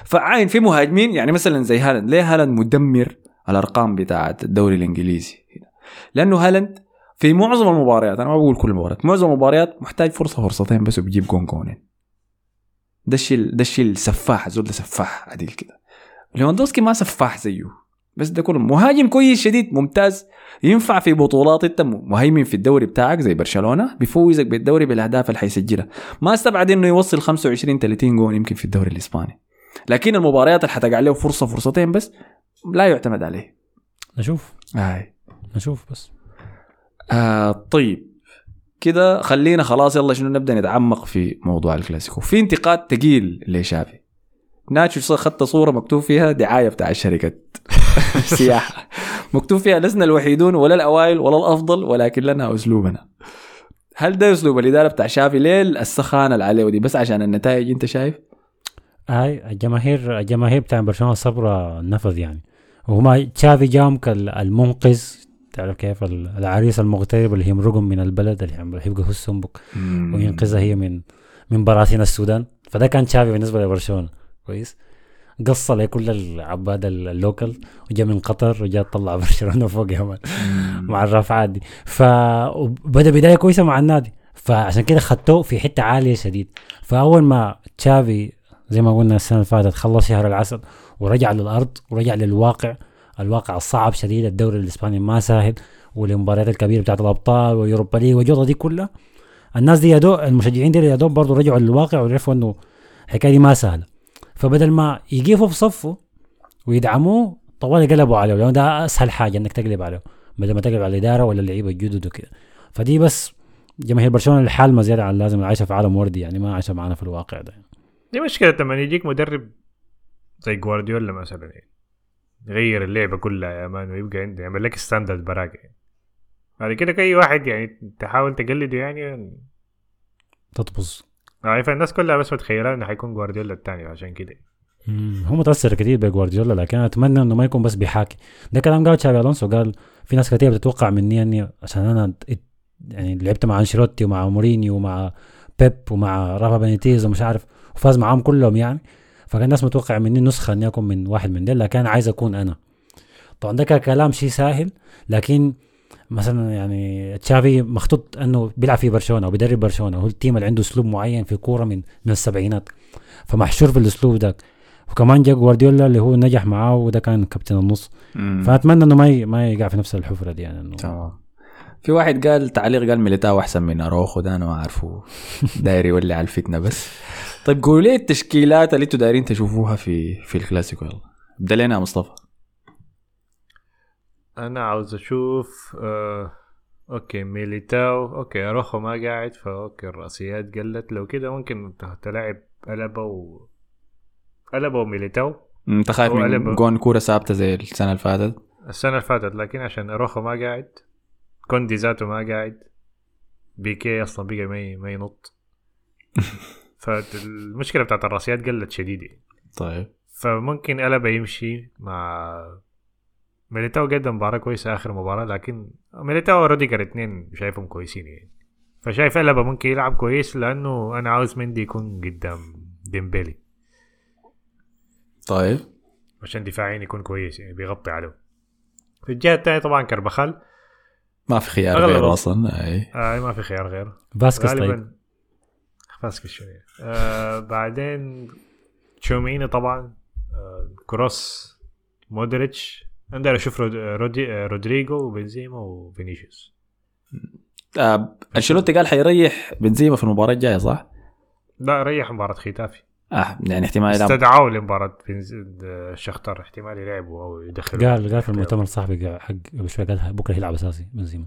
فعاين في مهاجمين يعني مثلا زي هالاند. ليه هالاند مدمر الأرقام بتاعت الدوري الإنجليزي؟ لأنه هالاند في معظم المباريات أنا ما بقول كل المباريات معظم المباريات محتاج فرصة فرصتين بس وبيجيب جون جونين ده الشيء ده الشيء السفاح زول ده سفاح عديل كده. ليفاندوسكي ما سفاح زيه بس ده كله مهاجم كويس شديد ممتاز ينفع في بطولات انت مهيمن في الدوري بتاعك زي برشلونة بيفوزك بالدوري بالأهداف اللي حيسجلها. ما استبعد إنه يوصل 25 30 جول يمكن في الدوري الإسباني. لكن المباريات اللي حتقع له فرصة فرصتين بس لا يعتمد عليه. نشوف. هاي. نشوف بس. آه طيب. كده خلينا خلاص يلا شنو نبدأ نتعمق في موضوع الكلاسيكو. في انتقاد تقيل لشافي. ناتشو اخذت صورة مكتوب فيها دعاية بتاع شركة سياحة. مكتوب فيها لسنا الوحيدون ولا الأوائل ولا الأفضل ولكن لنا أسلوبنا. هل ده أسلوب الإدارة بتاع شافي؟ ليه السخانة اللي عليه ودي بس عشان النتائج أنت شايف؟ هاي الجماهير الجماهير بتاع برشلونة صبرة نفذ يعني. وهما تشافي جام كالمنقذ تعرف كيف؟ ال- العريس المغترب اللي يمرقهم من البلد اللي يبقى هو السنبك وينقذها هي من من براثين السودان. فده كان تشافي بالنسبة لبرشلونة. كويس. قص لكل العباد ال- اللوكل وجا من قطر وجا طلع برشلونة فوق مع الرافعات دي. فبدا بداية كويسة مع النادي. فعشان كده خدوه في حتة عالية شديد. فأول ما تشافي زي ما قلنا السنة اللي فاتت خلص شهر العسل ورجع للأرض ورجع للواقع الواقع الصعب شديد الدوري الإسباني ما سهل والمباريات الكبيرة بتاعت الأبطال ويوروبا ليج والجوطة دي كلها. الناس دي يا دوب المشجعين دي يا دوب برضه رجعوا للواقع وعرفوا إنه الحكاية دي ما سهلة. فبدل ما يقفوا في صفه ويدعموه طوال قلبوا عليه. لأنه ده أسهل حاجة إنك تقلب عليه بدل ما تقلب على الإدارة ولا اللعيبة الجدد وكده. فدي بس جماهير برشلونة الحال زيادة عن اللازم عايشه في عالم وردي يعني ما عايشة معانا في الواقع ده. دي مشكلة لما يجيك مدرب زي جوارديولا مثلا. يعني يغير اللعبة كلها يا man ويبقى عنده يعمل لك standard براك يعني. بعد كده اي واحد يعني تحاول تقلده يعني. تطبز. عارف الناس كلها بس متخيلة إنه حيكون جوارديولا الثاني عشان كده. هو متأثر كثير بجوارديولا لكن أتمنى إنه ما يكون بس بيحاكي. ده كلام قال تشابي ألونسو قال في ناس كثير بتتوقع مني اني عشان أنا يعني لعبت مع أنشيلوتي ومع مورينيو ومع بيب ومع رافا بينيتيز ومش عارف وفاز معاهم كلهم يعني. فكان الناس متوقع مني نسخة إني أكون من واحد من ديل لكن عايز أكون أنا. طبعا ده كان كلام شيء سهل لكن مثلا يعني تشافي محظوظ إنه بيلعب في برشلونة وبيدرب برشلونة وهو ال team اللي عنده أسلوب معين في كورة من من السبعينات. فمحشور في الأسلوب ده. وكمان جا جوارديولا اللي هو نجح معاه وده كان كابتن النص. مم. فأتمنى إنه ما ي- ما يقع في نفس الحفرة دي يعني إنه تمام. في واحد قال تعليق قال ميليتاو أحسن من أروخو ده أنا ما أعرفه. داير يولي على الفتنة بس. طيب قولوا لي التشكيلات اللي أنتوا دايرين تشوفوها في في الكلاسيكو. يلا. ابدأ لنا يا مصطفى. أنا عاوز أشوف آه okay ميليتاو. okay أروخو ما قاعد ف okay الرأسيات قلت. لو كده ممكن تلعب ألبا و ألبا وميليتاو. أنت خايف من. جون كورة ثابتة زي السنة اللي فاتت؟ السنة اللي فاتت لكن عشان أروخو ما قاعد. كوندي ذاته ما قاعد. بيكي أصلا بقى ما ما ينط. فالمشكلة بتاعت الراسيات قلت شديدة. طيب. فممكن ألبا يمشي مع ميليتاو. قدم مباراة كويسة آخر مباراة لكن ميليتاو وروديجر اتنين شايفهم كويسين يعني. فشايف ألبا ممكن يلعب كويس لأنه أنا عاوز مندي يكون قدام ديمبلي طيب. عشان دفاعيا يكون كويس يعني بيغطي عليه. في الجهة الثانية طبعا كربخال ما في خيار غيره أصلا أي. آه ما في خيار غيره. فاسكس طيب. فاسكس شوية. آه بعدين تشوميني طبعا. آه كروس مودريتش. أقدر أشوف رود... رودي... رودريجو وبنزيما وفينيسيوس. آه أنشيلوتي قال حيريح بنزيما في المباراة الجاية صح؟ لا ريح مباراة خيتافي. آه يعني احتمال يلعب استدعوا لمباراة بنز... آه، الشختار احتمال يلعبوا أو يدخلوا قال قال في المؤتمر الصحفي حق قبل شوي قال بكرة يلعب أساسي بنزيما.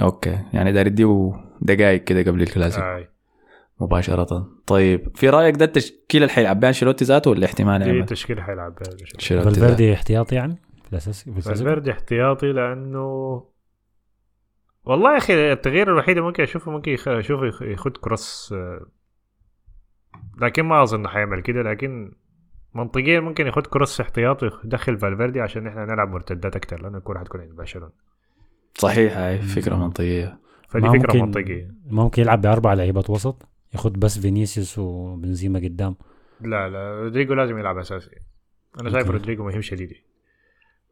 okay يعني داير يديه دقائق كده قبل الكلاسيكو آه. مباشرة. طيب في رأيك ده التشكيله اللي حيلعب بها أنشيلوتي ذاته ولا احتمال دي يعمل؟ تشكيلة حيلعب بها؟ فالفيردي احتياطي يعني؟ في الاساسي في الاساسي فالفيردي احتياطي لأنه والله يا أخي التغيير الوحيد اللي ممكن أشوفه ممكن أشوفه يخت كروس آه، لكن ما أظن حيعمل كده لكن منطقيا ممكن يخت كروس احتياطي ويدخل فالفيردي عشان إحنا نلعب مرتدات أكثر لأنه الكوره حتكون عند برشلونة. صحيح هاي فكرة منطقية. فدي فكرة ممكن- منطقية. ممكن يلعب بأربع لعيبات وسط ياخد بس فينيسيوس وبنزيما قدام. لا لا رودريجو لازم يلعب أساسي. أنا شايف. رودريجو مهم شديد.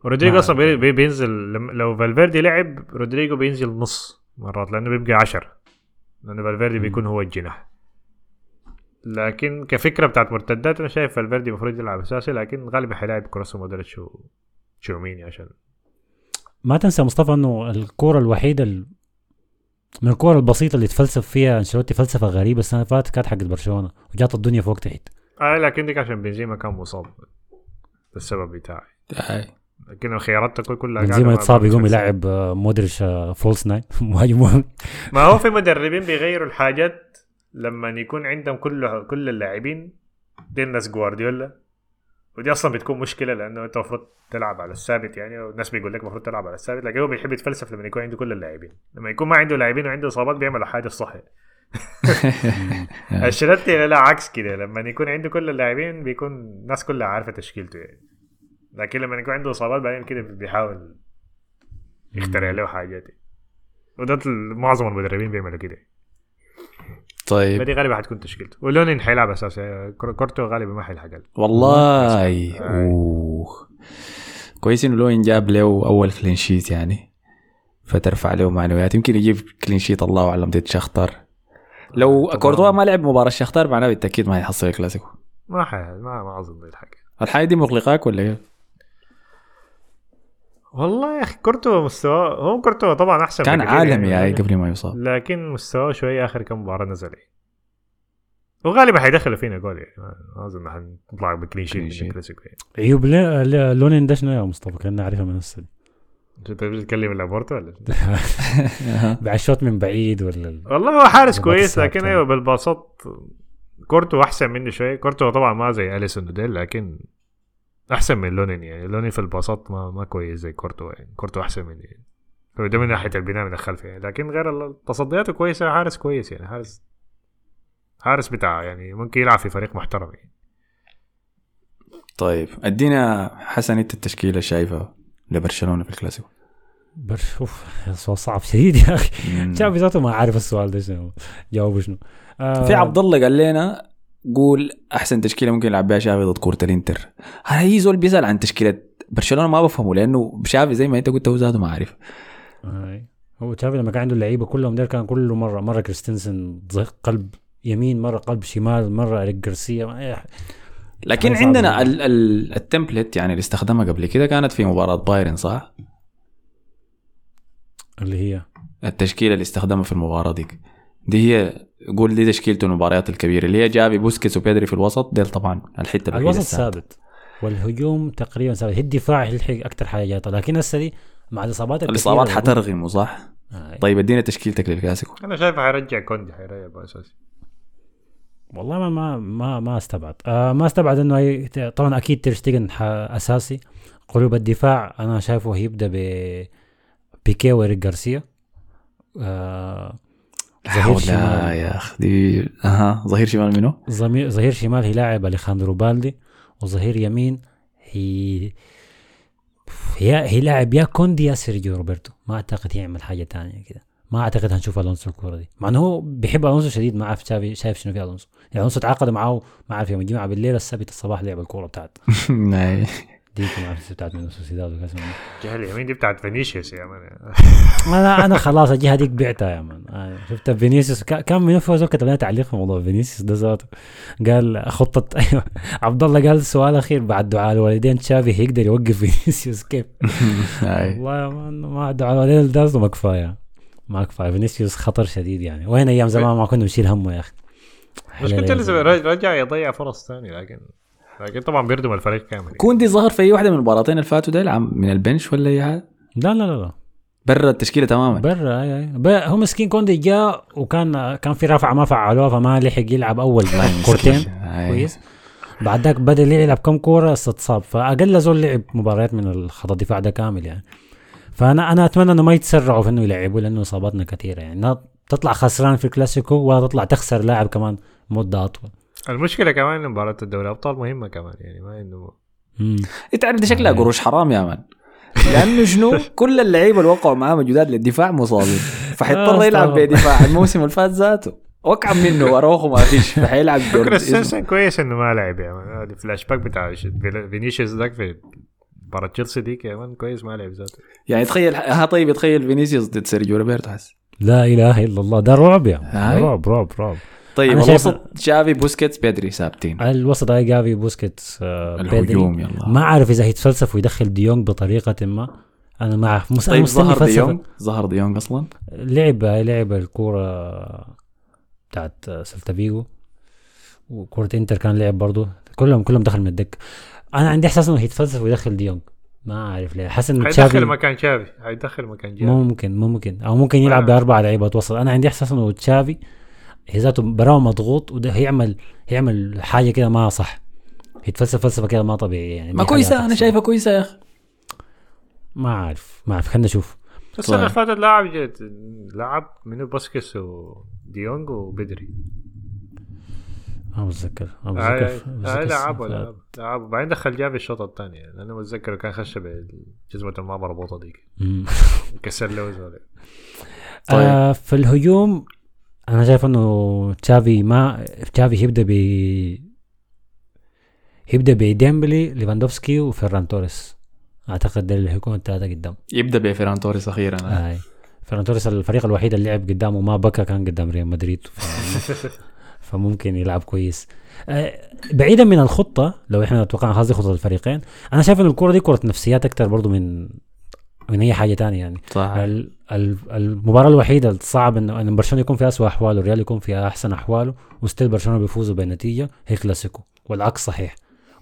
رودريجو أصلا بي- بي- بينزل لو فالفيردي لعب رودريجو بينزل نص مرات لأنه بيبقى عشر. لأنه فالفيردي. بيكون هو الجناح. لكن كفكرة بتاعت مرتدات أنا شايف فالفيردي المفروض يلعب أساسي لكن غالبا حيلاعب كروس ومودريتش وتشوميني عشان ما تنسى مصطفى إنه الكورة الوحيدة ال... من الكورة البسيطة اللي تفلسف فيها أنشيلوتي فلسفة غريبة السنة اللي فاتت كانت حقت برشلونة وجات الدنيا فوق تحت آه لكن ديك عشان بنزيما كان مصاب. السبب بتاعي. لكن الخيارات كل- كلها بنزيما يتصاب يقوم يلعب آه، مودريتش آه، false nine. مهاجم ما هو في مدربين بيغيروا الحاجات لما يكون عندهم كل كل اللاعبين دي الناس جوارديولا ودي أصلا بتكون مشكلة لأنه أنت المفروض تلعب على الثابت يعني والناس بيقول لك المفروض تلعب على الثابت لكن هو بيحب يتفلسف لما يكون عنده كل اللاعبين. لما يكون ما عنده لاعبين وعنده إصابات بيعمل الحاجة الصح أنشيلوتي لا عكس كده. لما يكون عنده كل اللاعبين بيكون الناس كلها عارفة تشكيلته يعني. لكن لما يكون عنده إصابات بعدين كده بيحاول يخترع له حاجات. وده معظم المدربين بيعملوا كده. طيب. فدي غالبا حتكون تشكيلته. ولونين حيلعب اساسي كور- كورتو غالبا ما حيلحق والله. أوه. كويس إنه لونين جاب له أول clean sheet يعني. فترفع له معنويات يمكن يجيب clean sheet الله أعلم ضد شختار. لو. كورتو ما لعب مباراة شختار معناه بالتأكيد ما هيحصل الكلاسيكو ما حي... ما ما أظن يلحق الحاجة دي مقلقاك ولا إيه؟ والله يا أخي كورتو مستواه هو كورتو طبعا أحسن كان عالمي يعني. يعني قبل ما يصاب لكن مستواه شوية آخر كم مباراة نزل يعني. وغالبا حيدخل فينا جول يعني ما- أظن حنطلع ب clean sheet من. الكلاسيكو يعني عيوب لونين ده شنو يا مصطفى كنا عارفها من السنة أنت بتتكلم لابورتو ولا بعد شوط من بعيد ولا ال- والله هو حارس كويس. لكن أيوه بالباصات كورتو أحسن منه شوية كورتو طبعا ما زي أليسون وديل لكن أحسن من لونين يعني. لونين في الباصات ما ما كويس زي كورتو يعني. كورتو أحسن منه يعني. فده من ناحية البناء من الخلف يعني. لكن غير ال- تصدياته كويسة حارس كويس يعني. حارس حارس بتاع يعني ممكن يلعب في فريق محترم يعني. طيب ادينا حسن انت التشكيلة شايفها لبرشلونة في الكلاسيكو؟ برش أوف سؤال صعب شديد يا أخي. شافي ذاته ما عارف السؤال ده شنو جاوبه شنو. آه في عبد الله قال لنا قول أحسن تشكيلة ممكن يلعب بها شافي ضد كره الإنتر هي زول بيسأل عن تشكيلة برشلونة ما بفهمه لأنه شافي زي ما أنت قلت هو ذاته ما عارف آه. هو تشافي لما كان عنده اللعيبة كلهم دول كان كل مرة مرة كريستنسن قلب يمين مرة قلب شمال مرة اريك جارسيا. لكن عندنا. ال ال template يعني اللي استخدمها قبل كده كانت في مباراة بايرن صح؟ اللي هي التشكيلة اللي استخدمها في المباراة ديك دي هي قول دي تشكيلته المباريات الكبيرة. اللي هي جافي بوسكيتس وبيدري في الوسط ديل طبعا الحتة الوسط. ثابت. والهجوم تقريبا ثابت. هي الدفاع يلحق أكثر حاجة جاته لكن هسه دي مع الإصابات الإصابات حترغمه صح؟ آه. طيب ادينا تشكيلتك للكلاسيكو. أنا شايف حيرجع كوندي حيرجع باساسي والله ما ما ما, ما استبعد. آه ما استبعد إنه هي طبعا أكيد ترشتيجن أساسي. قلوب الدفاع أنا شايفه هيبدأ ب بيكي وإيريك جارسيا آه ظهير شمال. يا أخي دي أها ظهير شمال منو؟ ظهير شمال هيلاعب أليخاندرو بالدي وظهير يمين هي هي هي لاعب يا كوندي يا سيرجيو روبرتو. ما أعتقد يعمل حاجة تانية كده. ما أعتقد هنشوف ألونسو الكورة دي. مع إنه هو بيحب ألونسو شديد ما عارف شايف شايف شنو في ألونسو. يعني ألونسو تعاقد معاه ما عارف يوم الجمعة بالليل السبت الصباح لعب الكورة بتاعت ما عارف بتاعت من سوسيداد الجهه اليمين دي بتاعت فينيسيوس يا مان. أنا أنا خلاص الجهة ديك بعتها يا مان. آه، شفت فينيسيوس؟ كا- كان من فوز كتب لنا تعليق في موضوع فينيسيوس ده ذاته. قال خطه أيوه. عبد الله قال سؤال اخير بعد دعاء الوالدين تشافي هيقدر يوقف فينيسيوس كيف؟ والله يا مان ما دعاء الوالدين ده ما كفاية. ما كفاية. فينيسيوس خطر شديد يعني. وين أيام زمان ما كنا نشيل همه يا أخي. مش كنت لسه رج- رجع يضيع فرص ثانية لكن لكن طبعا بيردم الفريق كامل كوندي ظهر في أي واحدة من المباراتين اللي فاتوا ده العام من البنش ولا أي حاجة؟ لا لا لا لا. برا التشكيلة تماما. برا أي أي. ب- هو مسكين كوندي جاء وكان كان في رفعه ما فعلوها فما لحق يلعب أول كورتين. كويس. بعد ذاك بدا يلعب كم كورة اتصاب فأقل زول لعب مباريات من الخط الدفاع ده كامل يعني. فانا أنا أتمنى إنه ما يتسرعوا في إنه يلعبوا لأنه إصاباتنا كثيرة يعني. لا تطلع خسران في الكلاسيكو ولا تطلع تخسر لاعب كمان مدة أطول. المشكلة كمان مباراة الدوري الأبطال مهمة كمان يعني ما إنه. أنت عارف دي شكلها قروش حرام يا مان لأنه شنو؟ كل اللعيبة اللي وقعوا معاهم جداد للدفاع مصابين. فحيضطر آه، يلعب. بدفاع الموسم اللي فات ذاته. وقع منه اروخو ما فيش فحيلعب فكرة أساسا كويس إنه ما لعب يا مان هذا الفلاش باك بتاع فينيسيوس ذاك في مباراة تشيلسي ديك يا مان كويس ما لعب ذاته. يعني تخيل ها طيب يتخيل فينيسيوس ضد سيرجيو روبرتو. حس لا إله إلا الله. ده رعب يا هاي. رعب رعب رعب. طيب الوسط جافي بوسكيتس بيدري ثابتين. الوسط هاي جافي بوسكيتس آه، بدري. الهجوم يلا. ما أعرف إذا هيتفلسف ويدخل ديونج بطريقة ما. أنا ما أعرف. مس- طيب ظهر. ديونج ظهر ديونج أصلا؟ لعب لعب الكورة بتاعت سلتا فيجو. وكرة إنتر كان لعب برضه كلهم كلهم دخل من الدك. أنا عندي إحساس إنه هيتفلسف ويدخل ديونج ما أعرف ليه. حاسس إنه تشافي مكان جافي حيدخل مكان جافي ممكن ممكن. أو ممكن يلعب. بأربع لعيبة وسط. أنا عندي إحساس إنه تشافي ذاته براه مضغوط وده هيعمل هيعمل حاجة كده ما صح. يتفلسف فلسفة كده ما طبيعية يعني ما كويسة أنا شايفها كويسة يا أخي. ما عارف ما عارف خلينا نشوف. السنة اللي. فاتت لاعب جد لعب منو؟ باسكس وديونج وبدري ما بتذكر ما هاي بتذكر لعب السنة لعب لعب وبعدين دخل جافي الشوط الثاني. لأنه متذكر كان خش بجزمة ما مربوطه ديك. كسر له زول طيب. آه في الهجوم أنا شايف إنه تشافي ما تشافي هيبدأ ب هيبدأ بديمبلي ليفاندوفسكي وفيران توريس. أعتقد ده اللي هيكون الثلاثه قدام. يبدأ بفيران توريس أخيرا. آه. فيران توريس الفريق الوحيد اللي لعب قدامه ما بكى كان قدام ريال مدريد. ف... فممكن يلعب كويس. آه، بعيدا من الخطة لو إحنا توقعنا خلاص دي خطة الفريقين. أنا شايف إن الكوره دي كرة نفسيات أكتر برضو من من أي حاجة تانية يعني. صح ال- ال- المباراة الوحيدة الصعب انه إن برشلونة يكون في اسوء أحواله والريال يكون في أحسن أحواله وستيل برشلونة بيفوزوا بنتيجة هي كلاسيكو والعكس صحيح.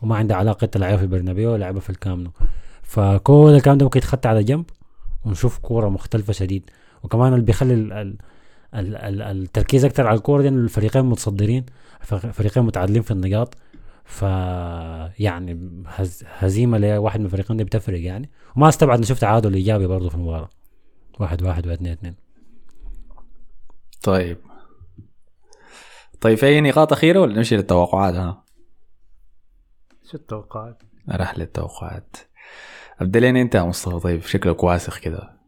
وما عنده علاقة تلعبها في البرنابيو ولا في الكامنو فكل الكلام ده ممكن يتخطى على جنب ونشوف كورة مختلفة شديد. وكمان اللي بيخلي ال ال ال ال التركيز أكتر على الكورة دي الفريقين متصدرين فريقين متعادلين في النقاط. ف يعني هز هزيمة لواحد من الفريقين دي بتفرق يعني. وما استبعد نشوف تعادل إيجابي برضه في المباراة. واحد واحد واثنين اثنين. طيب. طيب في أي نقاط أخيرة ولا نمشي للتوقعات؟ ها؟ شو التوقعات؟ راح للتوقعات. ابدا لين أنت يا مصطفى طيب شكلك واثق كده.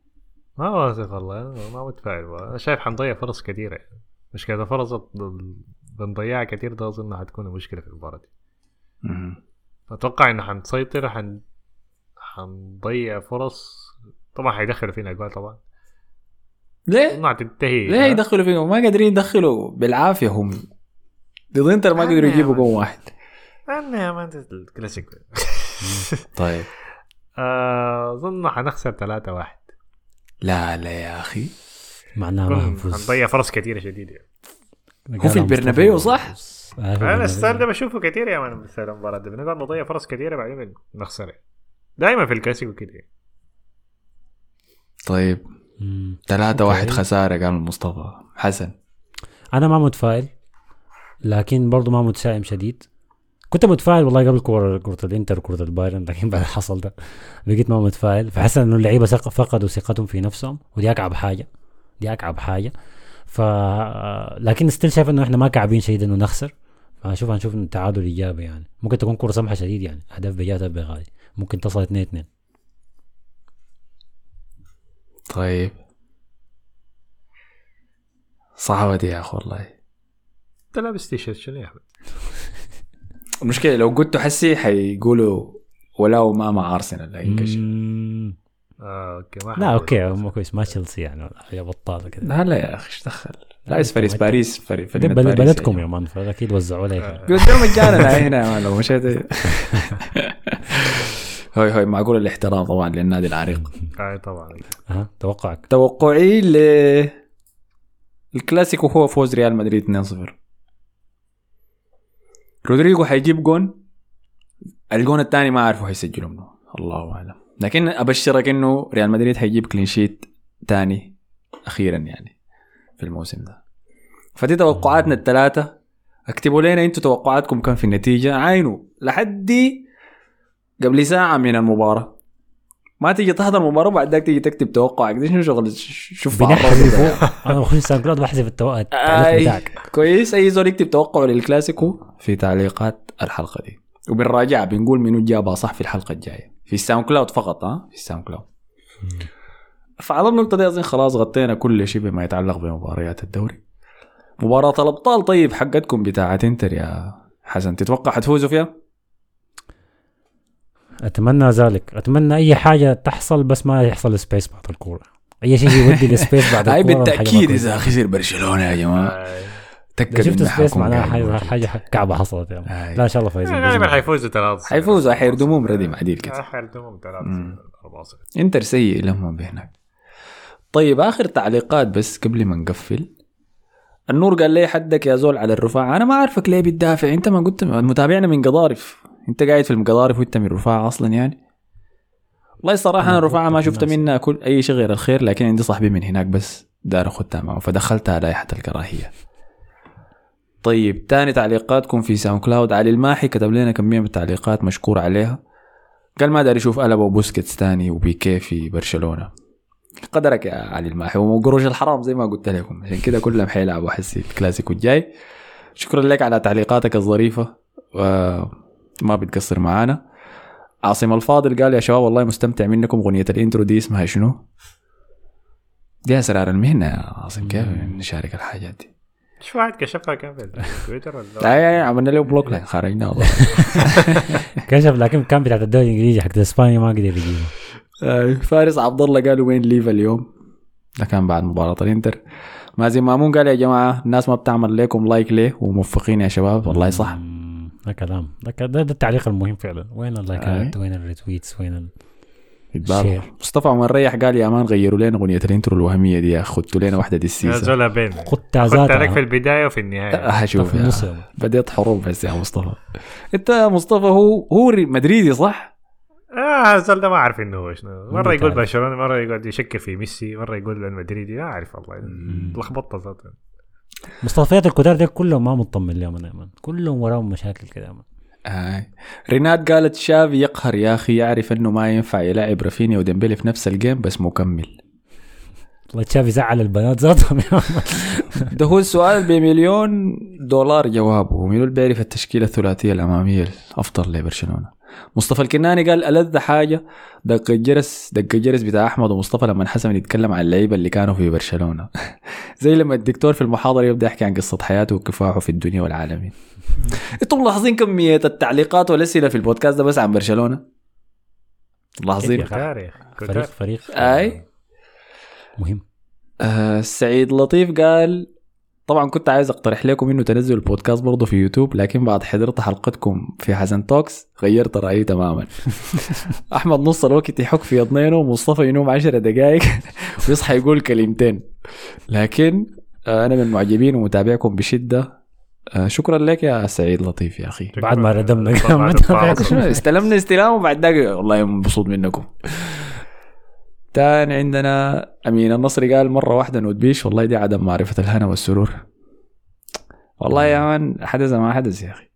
ما واثق والله أنا ما متفائل. أنا شايف حنضيع فرص كثيرة. يعني. مشكلة فرص بنضيعها كثير ده أظن حتكون مشكله في المباراة دي. أتوقع انه حنسيطر حن حنضيع فرص. طبعا حيدخلوا فينا اجوال طبعا. ليه؟ اظن حتنتهي ليه يدخلوا فيهم ما قادرين يدخلوا. بالعافية هم. ضد إنتر ما قدروا يجيبوا جون واحد. أنا يا man الكلاسيك طيب. آه، أظن حنخسر 3 1 لا لا يا أخي. معناها ما هنفوز حنضيع فرص كثيرة شديدة. هو في البرنابيو صح؟ في أنا. ال style ده بشوفه كثير يا man مثل المباراه دي بنقعد نضيع فرص كثيره بعدين نخسر. دائما في الكلاسيكو كده. طيب. ثلاثة واحد. خسارة قال مصطفى حسن. أنا ما متفائل لكن برضو ما متشائم شديد. كنت متفائل والله قبل كورة كرة الإنتر وكرة البايرن لكن بعد حصل ده بقيت ما متفائل فحس إنه اللعيبة فقدوا ثقتهم في نفسهم ودي أكعب حاجة. دي أكعب حاجة. ف لكن still شايف إنه إحنا ما كعبين شديد إنه نخسر. فاشوف هنشوف انه التعادل إيجابي يعني. ممكن تكون كرة سمحة شديد يعني. أهداف بجات بغالي ممكن تصل 2 2 طيب. صعبة دي يا أخي والله. أنت لابس تيشيرت شنو يا أحمد؟ المشكلة لو قلت حسي حيقولوا ولو ما مع أرسنال لا ينكشف. آه okay ما لا okay مو كويس ما تشيلسي يعني حاجة بطالة كده لا لا يا أخي إيش دخل؟ لايس فريس باريس فريق فريق بلد بلدكم يا مان فاكيد وزعوا لك قدام مجانا هنا يا مان لو مشيت. هاي هاي معقول الاحترام طبعا للنادي العريق. آه طبعا. ها توقعك؟ توقعي ل الكلاسيكو هو فوز ريال مدريد 2-0 رودريجو حيجيب جون الجون الثاني ما أعرفه حيسجله منه. الله أعلم. لكن أبشرك إنه ريال مدريد حيجيب كلين شيت ثاني أخيرا يعني في الموسم ده. فدي توقعاتنا الثلاثة. اكتبوا لنا أنتوا توقعاتكم كم في النتيجة. عاينوا لحد قبل ساعة من المباراة. ما تيجي تحضر المباراه وبعد ذاك تيجي تكتب توقعك. دي شنو شغل؟ شوف بنحذف أنا بخش SoundCloud بحذف التو- التعليق أي بتاعك. كويس. أي زول يكتب توقعه للكلاسيكو في تعليقات الحلقة دي. وبنراجع بنقول منو جابها صح في الحلقة الجاية. في ال SoundCloud فقط ها؟ في ال SoundCloud. فعلى النقطة دي اظن خلاص غطينا كل شيء بما يتعلق بمباريات الدوري. مباراة الأبطال. طيب حقتكم بتاعت إنتر يا حسن. تتوقع حتفوزوا فيها؟ أتمنى ذلك. أتمنى أي حاجة تحصل بس ما يحصل space بعد الكورة. أي شيء يودي ال space بعد هاي الكوره بالتأكيد إذا خسر برشلونة يا جماعة. آه، تأكد شفت space معناها حاجة حاجة كعبة حصلت يعني هاي. لا إن شاء الله فايزين. غالبا بإذن الله. حيفوزوا 3 حيفوزوا. حيردموهم ردم عديل كده حيردموهم 3 مم. 4 0 إنتر سيء لما بهناك طيب آخر تعليقات بس قبل ما نقفل. النور قال لي حدك يا زول على الرفاعة. أنا ما عارفك ليه بتدافع. أنت ما قلت متابعنا من قضارف. أنت قاعد في المقضارف وأنت من رفاعة أصلا يعني. والله الصراحة أنا الرفاعة ما قلت شفت. منها كل أي شيء غير الخير لكن عندي صاحبي من هناك بس دار اخدها معه فدخلتها لائحة الكراهية. طيب تاني تعليقاتكم في SoundCloud علي الماحي كتب لنا كمية من التعليقات مشكور عليها. قال ما داري يشوف ألبا وبوسكيتس تاني وبيكي في برشلونة. قدرك يا علي الماحي. وقروش الحرام زي ما قلت لكم. عشان كده كلهم حيلعبوا. حسي الكلاسيكو الجاي. شكرا لك على تعليقاتك الظريفة. وما بتقصر معانا. عاصم الفاضل قال يا شباب والله مستمتع منكم. أغنية ال intro دي اسمها شنو؟ دي أسرار المهنة يا عاصم. كيف نشارك الحاجات دي؟ مش واحد كشفها في تويتر ولا؟ لا يا عملنا له block لين خرجنا والله. كشف لكن كان بتاعت الدوري الإنجليزي حق إسبانيا ما قدر يجيبه. فارس عبد الله قال وين live اليوم؟ ده كان بعد مباراة الانتر. مازن مامون قال يا جماعة الناس ما بتعمل لكم like ليه؟ وموفقين يا شباب والله صح. ده كلام. ده, ده, التعليق المهم فعلا. وين اللايكات وين ال retweets وين ال... يتبارك. share. مصطفى عمر ريح قال يا man غيروا لنا أغنية ال intro الوهمية دي يا أخي خدتوا لنا واحدة دي يا السيسة زول بين. خدتها خدت عليك في البداية وفي النهاية. هشوف. النص يا بديت حروب بس يا مصطفى. انت يا مصطفى هو هو مدريدي صح؟ آه الزول ده ما أعرف إنه هو شنو مرة يقول. برشلونة مرة يقعد يشكر في ميسي مرة يقول المدريدي ما أعرف والله لخبطه ذاته مصطفيات الكتار دي كلهم ما مطمن لهم أنا يا man. كلهم وراهم مشاكل كده يا man. آه. ريناد قالت شافي يقهر يا أخي يعرف إنه ما ينفع يلعب رافينيا وديمبلي في نفس ال game بس مكمل والله تشافي زعل البنات ذاتهم. ده هو السؤال بمليون دولار جوابه ومنو اللي بيعرف التشكيلة الثلاثية الأمامية الأفضل لبرشلونة مصطفى الكناني قال ألذ حاجة دق الجرس دق الجرس بتاع أحمد ومصطفى لما حسن يتكلم عن اللعيبة اللي كانوا في برشلونة. زي لما الدكتور في المحاضرة يبدأ يحكي عن قصة حياته وكفاحه في الدنيا والعالمين. أنتم ملاحظين كمية التعليقات والأسئلة في البودكاست ده بس عن برشلونة؟ ملاحظين؟ فريق فريق أي. مهم. آه سعيد لطيف قال طبعا كنت عايز أقترح لكم إنه تنزلوا البودكاست برضه في يوتيوب لكن بعد حضرت حلقتكم في حسن توكس غيرت رأيي تماما. أحمد نص الوقت يحك في أذنينه ومصطفى ينوم عشر دقائق ويصحى يقول كلمتين. لكن آه أنا من معجبين ومتابعكم بشدة. آه شكرا لك يا سعيد لطيف يا أخي. بعد ما ردمنا. استلمنا استلام وبعد ذاك والله مبسوط منكم. تاني عندنا أمين النصري قال مرة واحدة نوت بيش والله دي عدم معرفة الهنا والسرور. والله يا man حدث ما حدث يا أخي.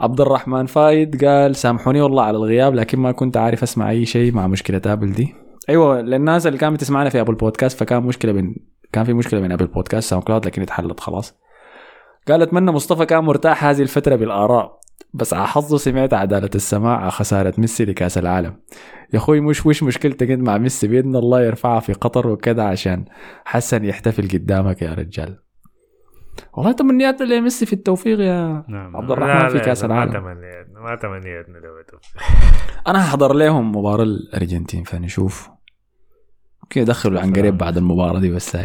عبد الرحمن فايد قال سامحوني والله على الغياب لكن ما كنت عارف أسمع أي شيء مع مشكلة Apple دي. أيوه للناس اللي كانت بتسمعنا في Apple Podcast فكان مشكلة بين كان في مشكلة بين Apple Podcast SoundCloud لكن اتحلت خلاص. قال أتمنى مصطفى كان مرتاح هذه الفترة بالآراء. بس على حظه سمعت عدالة السماع على خسارة ميسي لكأس العالم. يا أخوي مش وش مشكلتك أنت مع ميسي بإذن الله يرفعها في قطر وكذا عشان حسن يحتفل قدامك يا رجال. والله تمنياتنا لميسي في التوفيق يا نعم. عبد الرحمن في كأس ما العالم. تمنيتنا ما تمنيتنا لو أنا هحضر لهم مباراة الأرجنتين فنشوف. ممكن يدخلوا عن قريب بعد المباراة دي بس.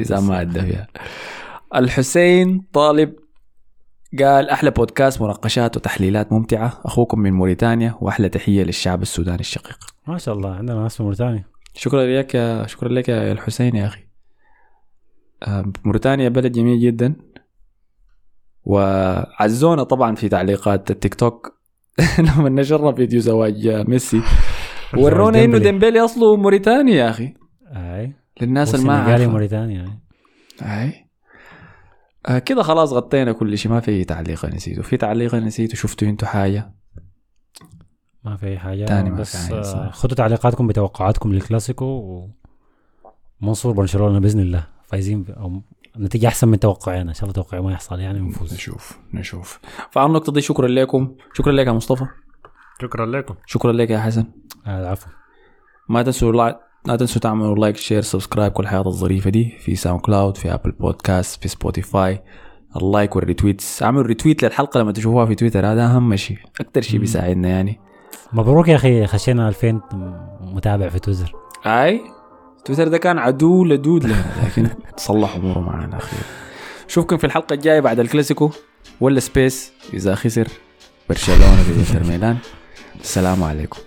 إذا ما أدى فيها. الحسين طالب قال أحلى بودكاست مناقشات وتحليلات ممتعة. أخوكم من موريتانيا وأحلى تحية للشعب السوداني الشقيق. ما شاء الله عندنا ناس في موريتانيا. شكرا لك يا شكرا لك يا الحسين يا أخي. آه، موريتانيا بلد جميل جدا. وعزونا طبعا في تعليقات التيك توك. لما نشرنا فيديو زواج ميسي. ورونا إنه ديمبلي. أصله موريتاني يا أخي. أي. للناس اللي ما عارفة. موريتانيا أي. أي. آه كده خلاص غطينا كل شيء. ما في تعليق نسيته. في تعليق نسيته؟ شفتوا أنتوا حاجة؟ ما في أي حاجة تاني ما بس آه،. خدوا تعليقاتكم بتوقعاتكم للكلاسيكو ومنصور برشلونه بإذن الله. فايزين أو نتيجة أحسن من توقعنا إن شاء الله توقعي ما يحصل يعني ونفوز نشوف نشوف. فعلى النقطة دي شكرا لكم. شكرا لك يا مصطفى. شكرا لكم. شكرا لك يا حسن. آه، العفو. ما تنسوا لا تنسوا تعملوا like share subscribe كل الحياة الظريفة دي في SoundCloud في Apple Podcast في Spotify ال like وال retweets اعملوا retweet للحلقة لما تشوفوها في تويتر هذا أهم شيء. أكتر شيء بيساعدنا يعني. مبروك يا أخي خشينا 2000 متابع في تويتر أي؟ تويتر ده كان عدو لدود لنا لكن تصلح أموره معنا أخيرا اشوفكم في الحلقة الجاية بعد الكلاسيكو. ولا space إذا خسر برشلونة في انتر ميلان السلام عليكم.